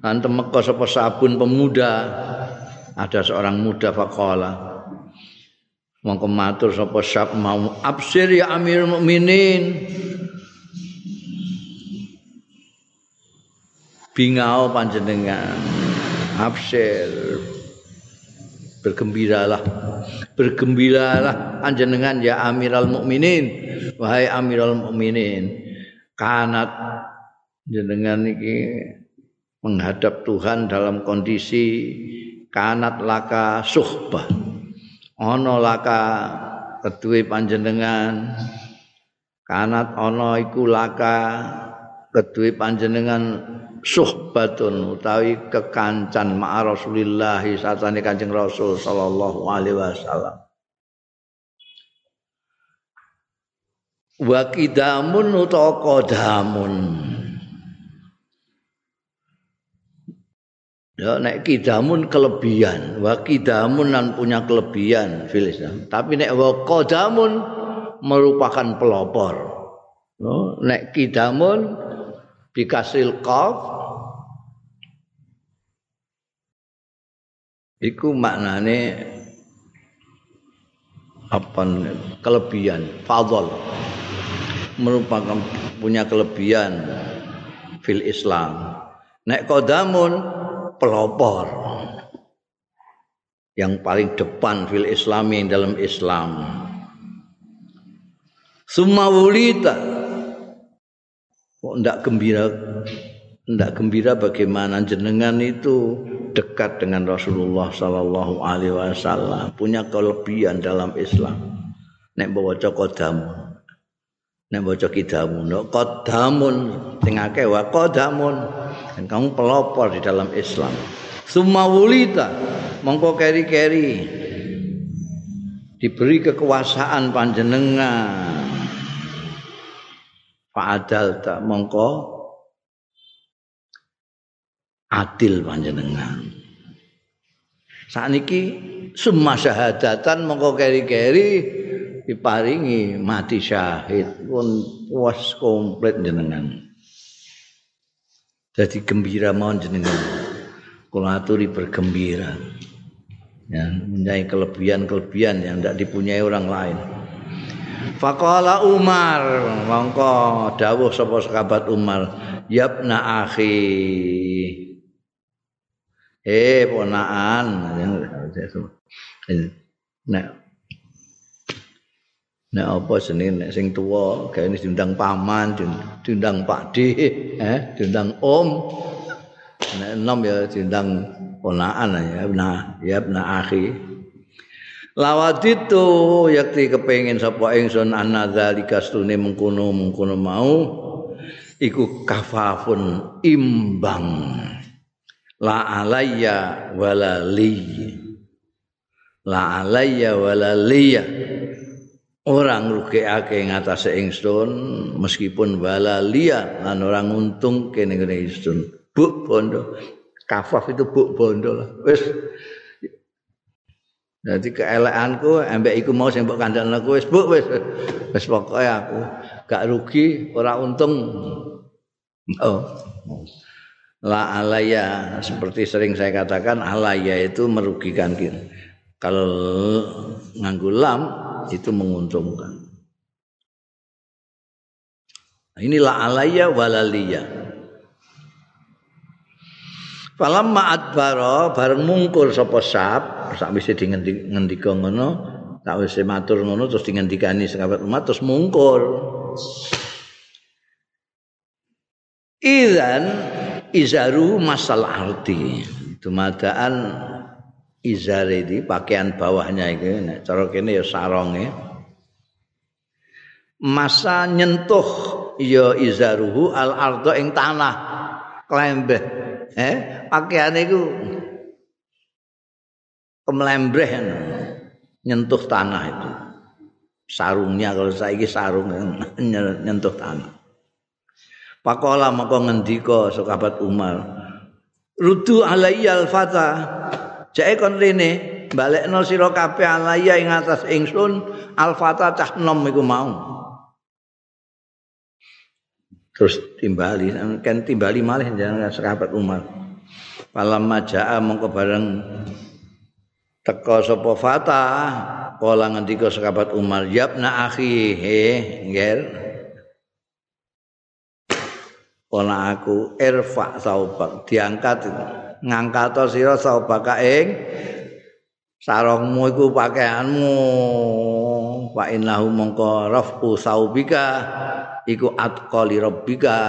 nanti meko sapa sabun pemuda. Ada seorang muda faqala mongko matur sapa syab mau absir ya amir mukminin bingau panjenengan. Absir bergembiralah. Bergembiralah panjenengan ya amiral mukminin. Wahai amiral mukminin kanat jenengan iki menghadap Tuhan dalam kondisi kanat laka suhbah. Ana laka keduwe panjenengan. Kanat ana iku laka keduwe panjenengan suhbatun utawi kekancan ma'a Rasulillah satane Kanjeng Rasul sallallahu alaihi wasallam. Wa kidamun utawa qadamun. Ya nek kidamun kelebihan, wa kidamun nan punya kelebihan fil Tapi nek wa qadamun merupakan pelopor. Oh, nek kidamun dikasil qaf. Iku maknane apa kelebihan fadl. Merupakan punya kelebihan fil Islam. Nek kodamun pelopor. Yang paling depan fil islami yang dalam Islam. Summa wulita kok ndak gembira? Ndak gembira bagaimana jenengan itu dekat dengan Rasulullah sallallahu alaihi wasallam punya kelebihan dalam Islam. Nek bawa kodamun nek baca kidamun. No sing akeh wa kodamun dan kamu pelopor di dalam Islam. Summa wulita. Mongko keri-keri. Diberi kekuasaan panjenengan Fa'adal tak mongko adil panjenengan. Saat niki semua syahadatan mongko keri-keri diparingi mati syahid pun puas komplit jenengan. Jadi gembira mohon jenengan. Kula aturi bergembira. Ya, mempunyai kelebihan-kelebihan yang tidak dipunyai orang lain. Faqala Umar, mongko dawuh sapa sahabat Umar, "Yabna akhi." Eh, ponaan. Nek Nek apa jenenge nek sing tuwa gawe diundang paman, diundang Pak D, eh, diundang Om. Nek enom ya diundang ponaan ya, nah, ya nah akhi. Lawaditu yakti kepengin sapa ingsun anadzalika stune mengkono mengkono mau. Iku kafafun imbang. La alayya wala li la alayya wala liya orang rugekake ngatasé ingsun meskipun wala liya lan orang untung kene kene ingsun. Buk bondo. Kafaf itu buk bondo lah. Wis Jadi keelekanku ambek iku mau sing mbok kandhane aku wis buk wis wis pokoke aku gak rugi ora untung. Oh. La alaya seperti sering saya katakan alaya itu merugikan kita. Kalau nganggo lam itu menguntungkan. Inilah alaya walaliya. Falam ma'at baro bareng mungkur sapa sap sak wis di ngendika ngono tak wis matur ngono terus dingendikani sahabat umat terus mungkur Idan izaru masal arti dumadaan izar ini pakaian bawahnya itu nek cara kene ya saronge masa nyentuh ya izaruhu al ardo ing tanah. Klembeh. Eh pakaiane iku kemelembreh nyentuh tanah itu. Sarungnya kalau saiki sarung nyentuh tanah. Pakola maka ngendika sahabat Umar Rudu alayya al-fata. Jake kon rene balekno sira kabeh alayya ing atas ingsun al-fata cah nom iku mau. Terus timbali kan timbali malih jangan sahabat Umar. Malam majaa mongko bareng teko sapa fata kala ngendika sahabat Umar yabna akhi. He ngger. Kala aku irfa saubak diangkat. Ngangkat sira saubaka ing sarongmu iku pakaianmu. Wa innahu mongko rafu saubika iku atqali rabbika.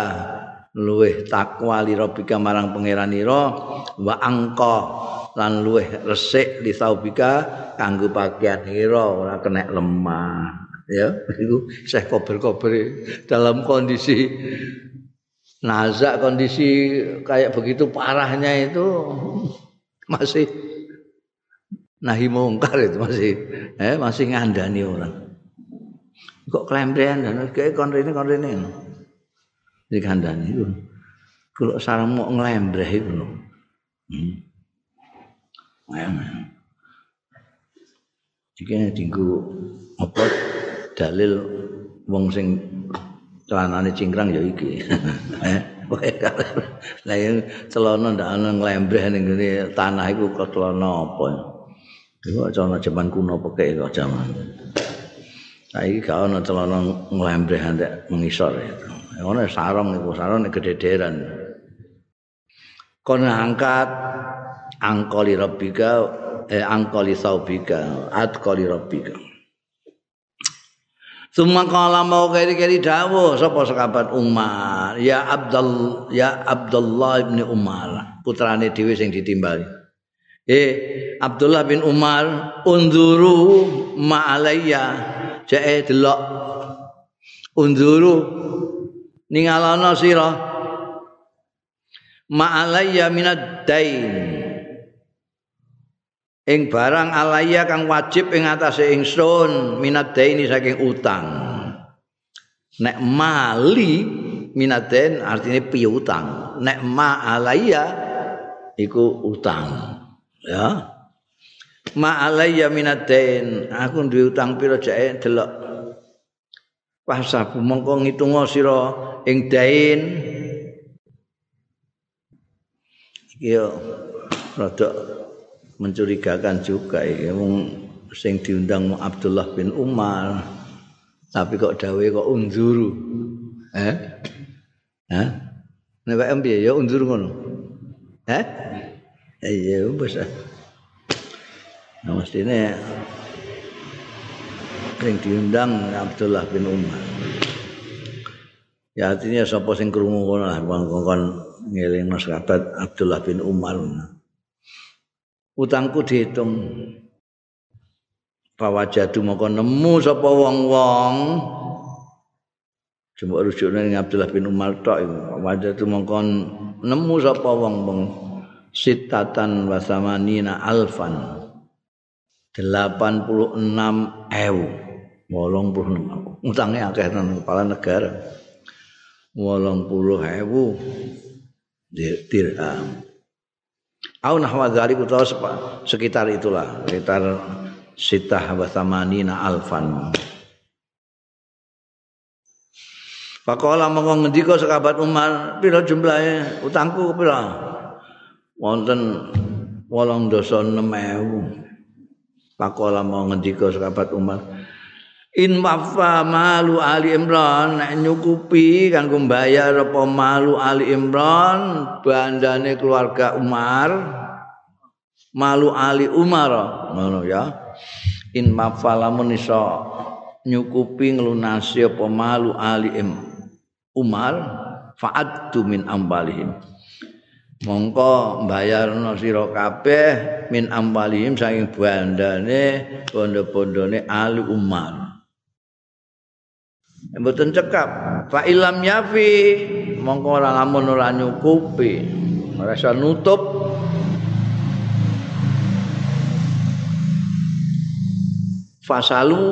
Luweh takwa li rabbika marang pangeranira wa angka lan luweh resik li saubika kanggo pakaian ira ora kena lemah. Ya iku seh kober-kober dalam kondisi nazak kondisi kayak begitu parahnya itu masih nahi mungkar itu masih eh masih ngandani orang. Kok klembrean dan kayak kon rene kon rene itu. Kalau sarang mau ngelembreh itu loh hmm. Jika tinggu apa dalil wong sing celanane cingkrang ya iki. Eh, lah yang celana ndak ana nglembreh ning ngene tanah iku kok celana apa. Iku celana zaman kuno pakai kok zaman. Saiki gak ono celana nglembreh antek mengisor itu. Ono sarong iku sarong gedederan. Kon angkat angkoli rabbika eh angkoli saubika atqali rabbika. Suma kala mau keri-keri dawuh sapa sekabat Umar, ya Abdul ya Abdullah bin Umar, putrane dhewe sing ditimbali. Eh Abdullah bin Umar unzuru ma'alayya jae delok unzuru ningalana sira ma'alayya minad dain ing barang alaya kang wajib ing atase ingsun minadaini saking utang. Nek mali minaden artinya piutang nek ma alaya iku utang. Ya. Ma alaya minaden aku duwe utang pira jake delok. Pasabu mongko ngitung sira ing dain. Iki yo rada mencurigakan juga ya sing diundang Abdullah bin Umar tapi kok dawe kok unzuru eh Hah? Nek wae piye ya unzur ngono. Eh? Iya wis. Nah, mestine sing diundang Abdullah bin Umar. Ya artinya sapa sing krungu ngono lah kon ngeling Mas Abdullah bin Umar. Utangku dihitung. Bahwa jadu moko nemu sapa wong-wong. Coba rujuk ning Abdullah bin Umar tok iku. Wajatu moko nemu sapa wong-wong. Sitatan wasamanina alfan. 86 ewu. Wolong puluh utangnya akeh nang kepala negara. Wolong puluh ewu. Dirham Au nahwa utawa sekitar itulah, sekitar sitah wa thamanina alfan. Pakola mongko ngendika sekabat Umar, pira jumlahe utangku pira? Wonten 86.000. Pakola mau ngendika sekabat Umar, in wafa malu ali imran nek nyukupi kanggo mbayar apa malu ali imran bandane keluarga Umar malu ali Umar. Ngono ya. In wafa lamun iso nyukupi nglunasi apa malu ali im Umar fa'adtu min ambalihim mongko mbayarno sira kabeh min ambalihim saking bandane bondo-bondone ali Umar mboten cekap. Fa ilam yafi mongko ora lamun ora nyukupi. Ora iso nutup. Fasalu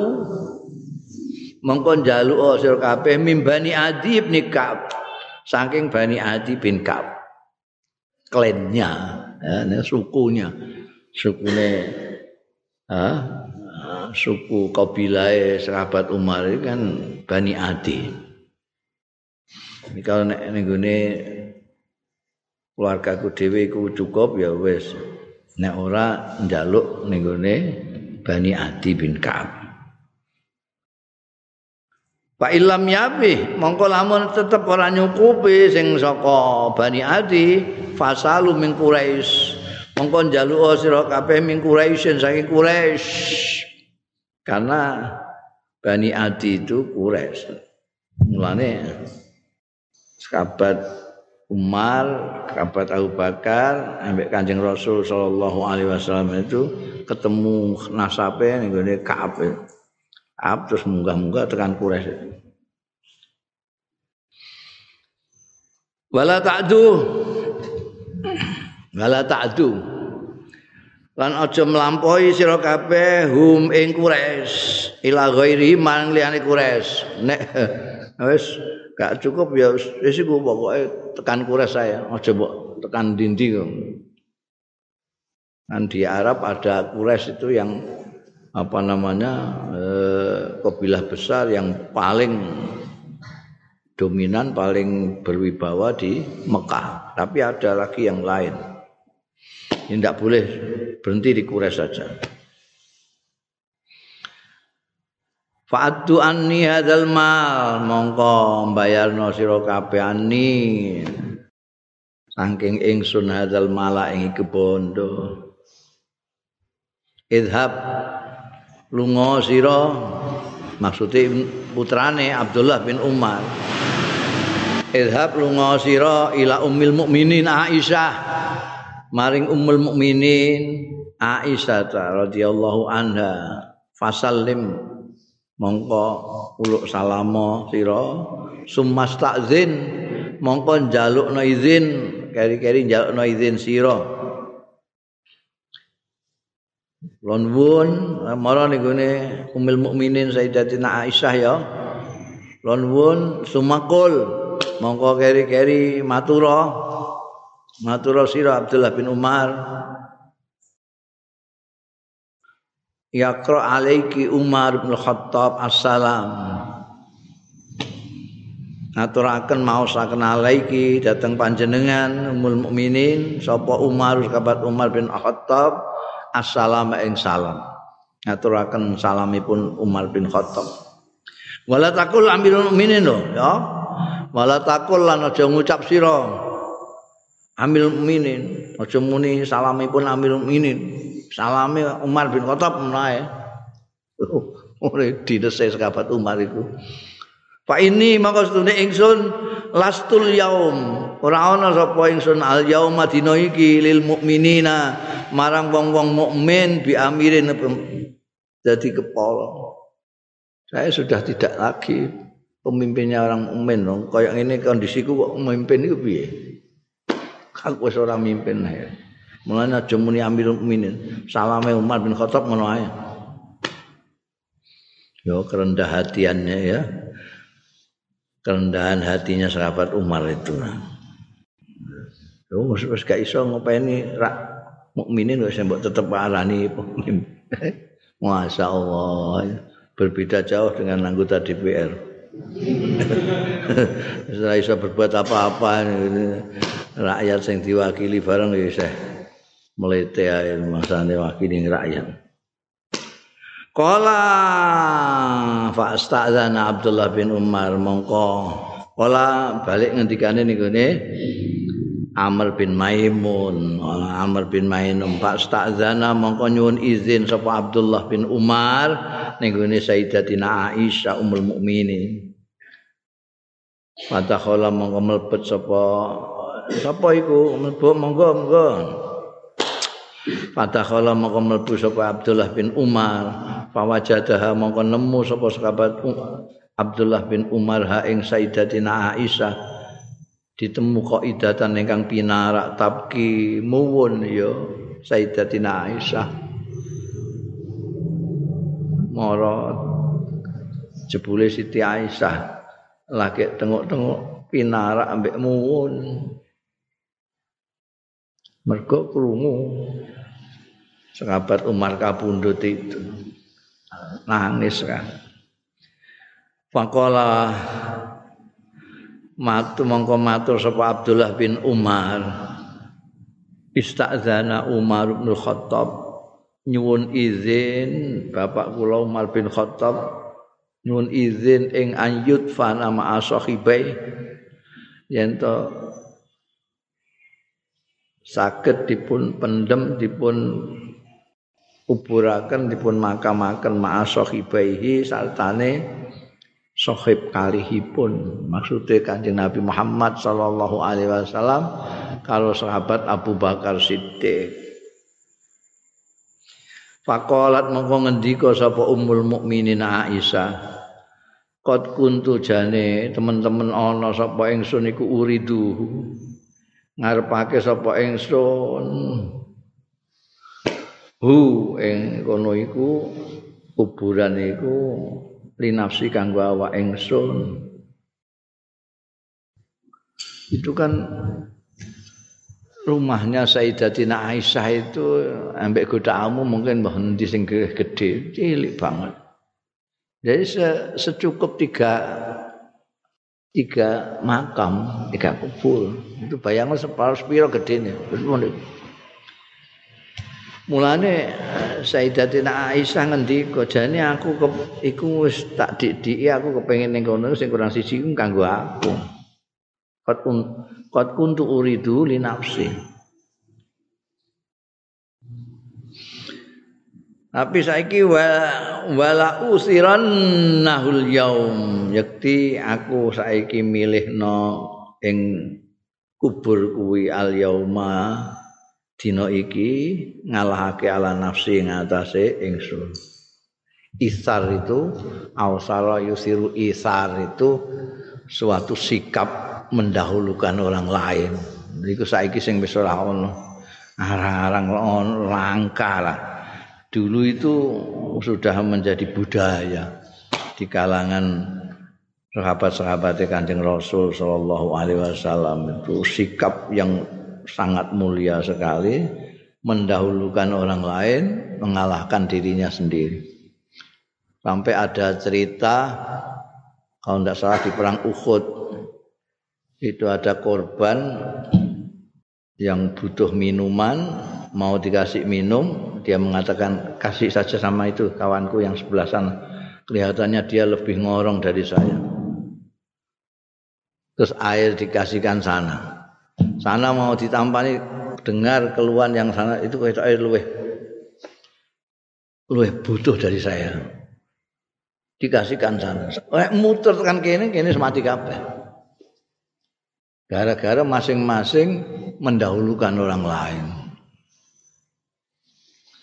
mongko njaluk oh, sira kabeh mimbani adi bin ka'ab saking bani adi bin ka'ab klennya ya sukunya. Sukune ha suku kabilah sahabat Umar itu kan Bani Adi. Ini kalau nek nenggone keluarga ku dhewe iku cukup ya wis. Nek ora njaluk nenggone Bani Adi bin Ka'ab. Pak Ilam yabi, mongko lamun tetep ora nyukupi sing saka Bani Adi, fasalu min Quraisy. Mongko njaluk sira kabeh min Quraisy saking Quraisy. Karena Bani Adi itu Quraisy. Mulane sahabat Umar, sahabat Abu Bakar, ambek Kanjeng Rasul sallallahu alaihi wasallam itu ketemu nasabe ning gone Ka'ab. Ka'ab terus munggah-munggah tekan Quraisy. Wala ta'du. Wala ta'du. Lan aja mlampaui sira kabeh hum ing kures ila ghairi man liyane kures nek wis gak cukup ya wis iku pokoke tekan kures saya aja mbok tekan dindi kok. Kan di Arab ada kures itu yang apa namanya eh, kabilah besar yang paling dominan paling berwibawa di Mekah. Tapi ada lagi yang lain ini tidak boleh berhenti di Quraisy saja. Fatu anni hadzal mal. Mongko bayar sira siro anni. Saking ingsun hadzal mala ing bondo. Idhab lunga sira maksudnya putrane Abdullah bin Umar. Idhab lunga sira ila ummil mukminin Aisyah. Maring ummul mukminin Aisyah radhiyallahu anha fasallim mongko uluk salamo sira sumas takzin mongko njalukno izin keri-keri njalukno izin sira Lon wun mara niku ne Ummul Mukminin Sayyidatina Aisyah ya. Lon wun sumakul mongko keri-keri matura. Matura sira Abdullah bin Umar. Yaqra alaiki Umar bin Khattab assalam. Aturaken maosaken alaiki dateng panjenengan Ummul Mukminin sapa Umar kabat Umar bin Khattab assalamu ing salam ngaturaken salamipun Umar bin Khattab wala takul amirul mukminin lho ya wala takul lan aja ngucap sira amil mukminin aja muni salamipun amirul mukminin salame Umar bin Khattab menae ora didese sekabat Umar itu Pak ini maka setune ingsun lastul yaum. Ora ana sapa ingsun al yauma dina iki lil mukminina marang wong-wong mukmin bi amirin dadi kepala. Saya sudah tidak lagi pemimpinnya orang mukmin dong. Kayak ini kondisiku kok memimpin itu piye aku wis ora mimpin ya mulane aja muni amirul salame Umar bin Khattab ngono ae. Yo kerendah hatiannya ya. Kerendahan hatinya sahabat Umar itu. Yo wis wis gak iso ngopeni rak mukminin wis mbok tetep arani Masya Allah berbeda jauh dengan anggota DPR. Setelah iso berbuat apa-apa rakyat yang diwakili bareng ya saya melete ae masane wakili rakyat. Kala fa astazana Abdullah bin Umar mongko. Kala balik ngendikane niku ne Amr bin Maimun. Amr bin Maimun Pak Stazana mongko nyuwun izin sapa Abdullah bin Umar ning Sayyidatina Aisyah Ummul Mukminin Padahal mongko mlebet sapa sapa iku? Mlebu monggo monggo. Padahal mongko mlebu sapa Abdullah bin Umar. Fawajadaha mongko nemu sapa sahabat Abdullah bin Umar ha ing Sayyidatina Aisyah. Ditemu kok ingkang pinarak tabki muwun ya Sayyidatina Aisyah. Mara jebule Siti Aisyah lagi tengok-tengok pinarak ambek muwun. Mergo krungu. Sahabat Umar kabundut itu. Nangis kan. Fakola matu mongko matur sapa Abdullah bin Umar. Istazana Umar bin Khattab. Nyuwun izin bapak kula Umar bin Khattab nyuwun izin ing anyut fa nama asahibai yen to saged dipun pendem dipun kuburaken dipun makamaken ma'asahibaihi sartane sohib kalihipun. Maksudnya kanjeng Nabi Muhammad Sallallahu Alaihi Wasallam kalau sahabat Abu Bakar Siddiq Fakolat mongko ngendika sapa Ummul Mukminin Aisyah Kot kuntu jane teman-teman ana sapa ingsun iku uridu ngarepake sapa ingsun. Hu ing kono iku kuburan iku linafsi kanggo awak ingsun. Itu kan rumahnya Sayyidatina Aisyah itu ambek godamu mungkin mbah endi sing gede. Cilik banget. Jadi se secukup tiga tiga makam tiga kubur itu bayangkan separuh sepiro gede nih Mulane Sayyidatina Aisyah ngendika jane aku ke, iku wis tak didiki aku kepengin ning kono sing kurang siji kanggo aku. Qad un qad kuntu uridu li nafsi. Tapi saiki wala usiran nahul yaum. Yakti aku saiki milihno ing kubur kuwi al yauma. Dina iki ngalahake ala nafsi ngatasé ingsun. Isar itu ausara yusiru isar itu suatu sikap mendahulukan orang lain. Iku saiki sing wis ora ono. Arang-arang langka lah. Dulu itu sudah menjadi budaya di kalangan sahabat-sahabat Kanjeng Rasul sallallahu alaihi wasallam. Itu sikap yang sangat mulia sekali mendahulukan orang lain mengalahkan dirinya sendiri. Sampai ada cerita kalau tidak salah di perang Uhud itu ada korban yang butuh minuman mau dikasih minum dia mengatakan kasih saja sama itu kawanku yang sebelah sana. Kelihatannya dia lebih ngorong dari saya. Terus air dikasihkan sana. Sana mau ditampani dengar keluhan yang sana itu kayak air luweh. Luweh butuh dari saya. Dikasihkan sana. Eh, muter kan kene kene semati kabeh gara-gara masing-masing mendahulukan orang lain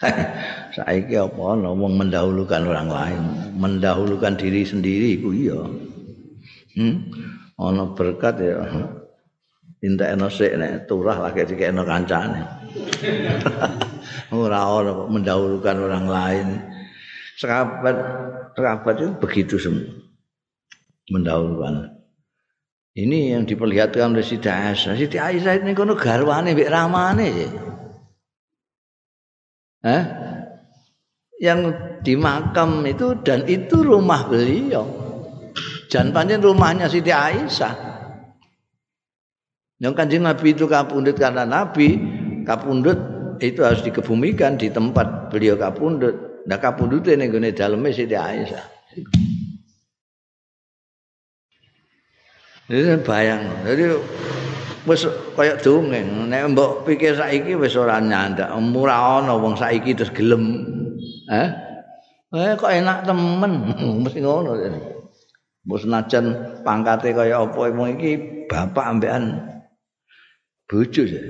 saiki apa ngomong mendahulukan orang lain mendahulukan diri sendiri iku iya hmm? ana berkat ya Minta eno sik nek turah lagi dikekno kancane. Ora ora mendahulukan orang lain. Sahabat sahabat itu begitu semua. Mendahulukan. Ini yang diperlihatkan oleh Siti Aisyah. Siti Aisyah ini kono garwane mbek ramane. Eh? Yang di makam itu dan itu rumah beliau. Dan panjang rumahnya Siti Aisyah. Yang kanjeng Nabi itu kapundut karena Nabi kapundut itu harus dikebumikan di tempat beliau kapundut. Nah kapundut ini gune dalamnya Siti Aisyah. Ini bayang. Jadi wis kaya dongeng nek mbok pikir saiki wis ora nyandak ora ana wong saiki terus gelem eh eh kok enak temen mesti ngono mbok senajan pangkate kaya apa wong iki bapak ambekan bojo ya.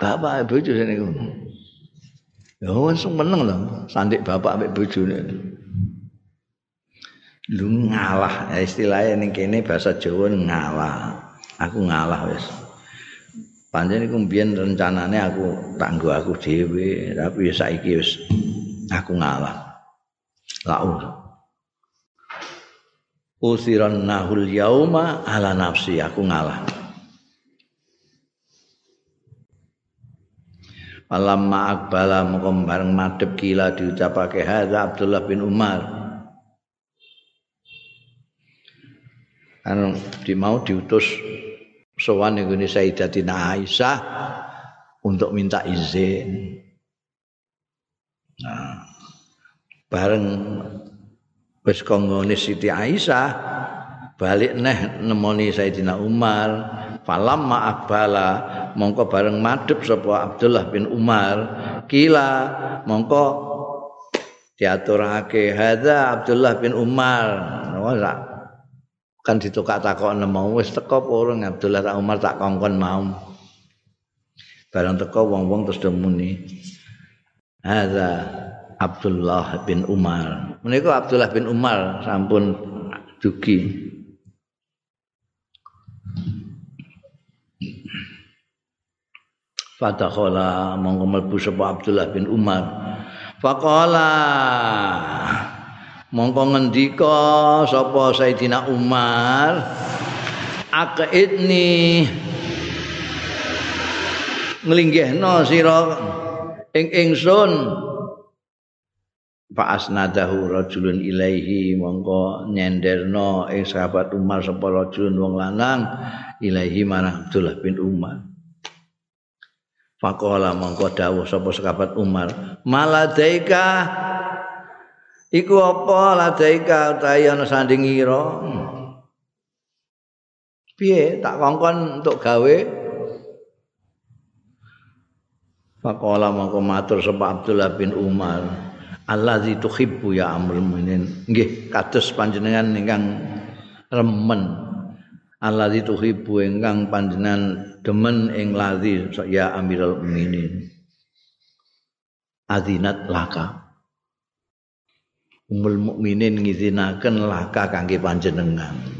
Bapak bojo niku. Ya wis meneng lho, sandik bapak ambek bojone. Lu ngalah, ya istilahnya ning kene bahasa Jawa ngalah. Aku ngalah wis. Panjen iku mbiyen rencanane aku tanggo aku dhewe, tapi saiki wis aku ngalah. Lau. Usiran nahul yauma ala nafsi aku ngalah. Falamma akbala mongko bareng madhep kila diucapake hadza Abdullah bin Umar. Anu di mau diutus sowan ngene Sayyidatina Aisyah untuk minta izin. Nah, bareng wis kongone Siti Aisyah balik neh nemoni Sayyidina Umar falamma akbala mongko bareng madhep sapa Abdullah bin Umar kila mongko diaturake hadza Abdullah bin Umar ora kan ditukak takok nemu wis teko urung Abdullah tak Umar tak kongkon mau. Bareng teko wong-wong terus demuni hadza Abdullah bin Umar. Menika Abdullah bin Umar sampun dugi. Fadakhala mongko mlebu Abdullah bin Umar. Faqala mongko ngendika sapa Sayyidina Umar? Aqidni. Nglinggihno sira ing ingsun. Fa asnadahu rajulun ilaihi mongko nyenderno ing sahabat Umar sapa rajulun wong lanang ilaihi marang Abdullah bin Umar. Fakola mongko dawuh sapa sekabat Umar, "Maladaika iku apa ladaika utahe ana sandingira?" Piye tak kongkon untuk gawe? Fakola mongko matur sapa Abdullah bin Umar, "Allazi tuhibbu ya amrul mu'minin." Nggih, kados panjenengan ingkang remen alladzi tuhibbu ingkang panjenengan demen ing ladzi ya Amirul Mukminin adzinat laka Ummul Mukminin ngizinaken laka kangge panjenengan.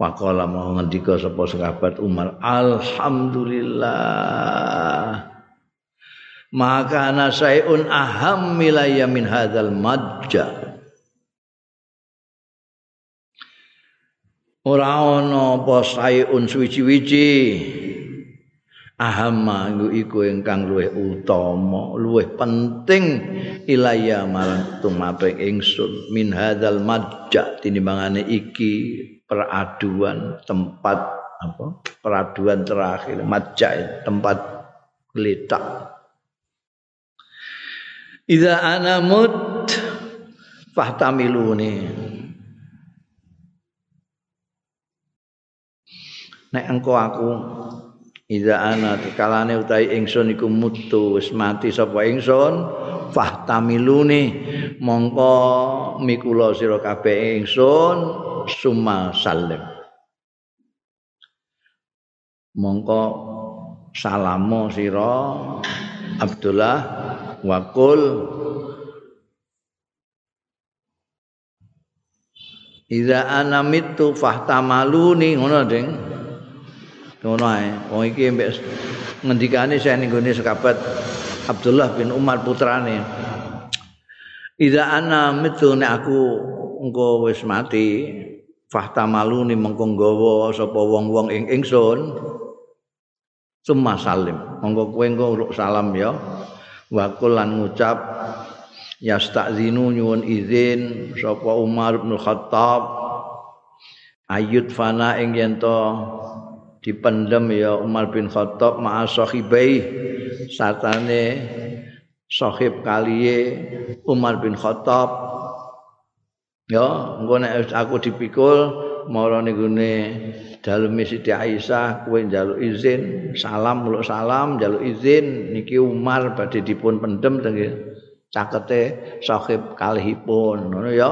Waqala mau ngendika sapa sahabat Umar Alhamdulillah Maka ana sayun aham milayya min hadzal majja ora ana apa sayun suwi-wiji ahama iku ingkang luwih utama luwih penting ilaya marang tumaping ingsun. Min hadzal majja tinimbangane iki peraduan tempat apa? Peraduan terakhir majja tempat letak Iza ana mut fahtamiluni nek engko aku Iza ana kalane utahi ingsun iku mutu wis mati sapa ingsun? Fahtamiluni. Mongko mikula sira kabeh ingsun summa salim mongko salamo sira Abdullah wakul Iza ana mitu fahtamaluni ngono ding ngono ae. Wong iki mbek ngendikane saya ning gone sekabat Abdullah bin Umar putrane. Ida ana nek aku engko wis mati fahtamaluni mengko nggawa sapa wong-wong ing ingsun. Summa salim. Monggo kowe engko uruk salam ya. Wa lan ngucap yastazinu nyuwun izin sapa Umar bin Khattab. Ayut fana ing yen dipendem ya Umar bin Khattab ma'a sahibai satane sahib kaliye Umar bin Khattab. Ya engko nek aku dipikul mara nggone daleme Siti Aisyah kowe njaluk izin. Salam muluk salam njaluk izin. Niki Umar badhe dipun pendem teng cakete sahib kalihipun. Ngono ya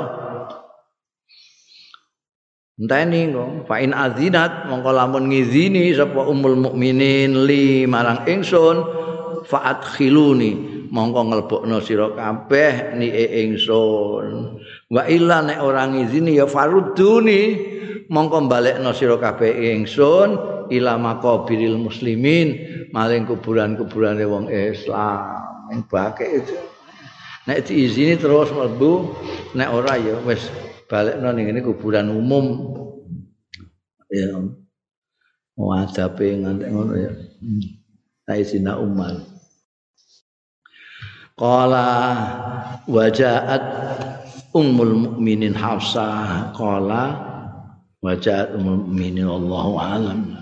Enteni kok fa in azinat mongko lamun ngizini sapa ummul mukminin li marang ingsun fa adkhiluni mongko nglebokno sira kabeh ni ingsun. Wa illa nek ora ngizini ya faruduni mongko balekno sira kabeh ingsun ila maqabiril muslimin maling kuburan-kuburane wong Islam. Ing bake itu nek diizini terus mlebu nek ora ya wis balekno ning ngene kuburan umum. Ya. Mau adabe ngantek ngono ya. Sayyidina Umar. Qala wajaat ummul mukminin Hafsah. Qala wajaat ummul mukminin Allahu alam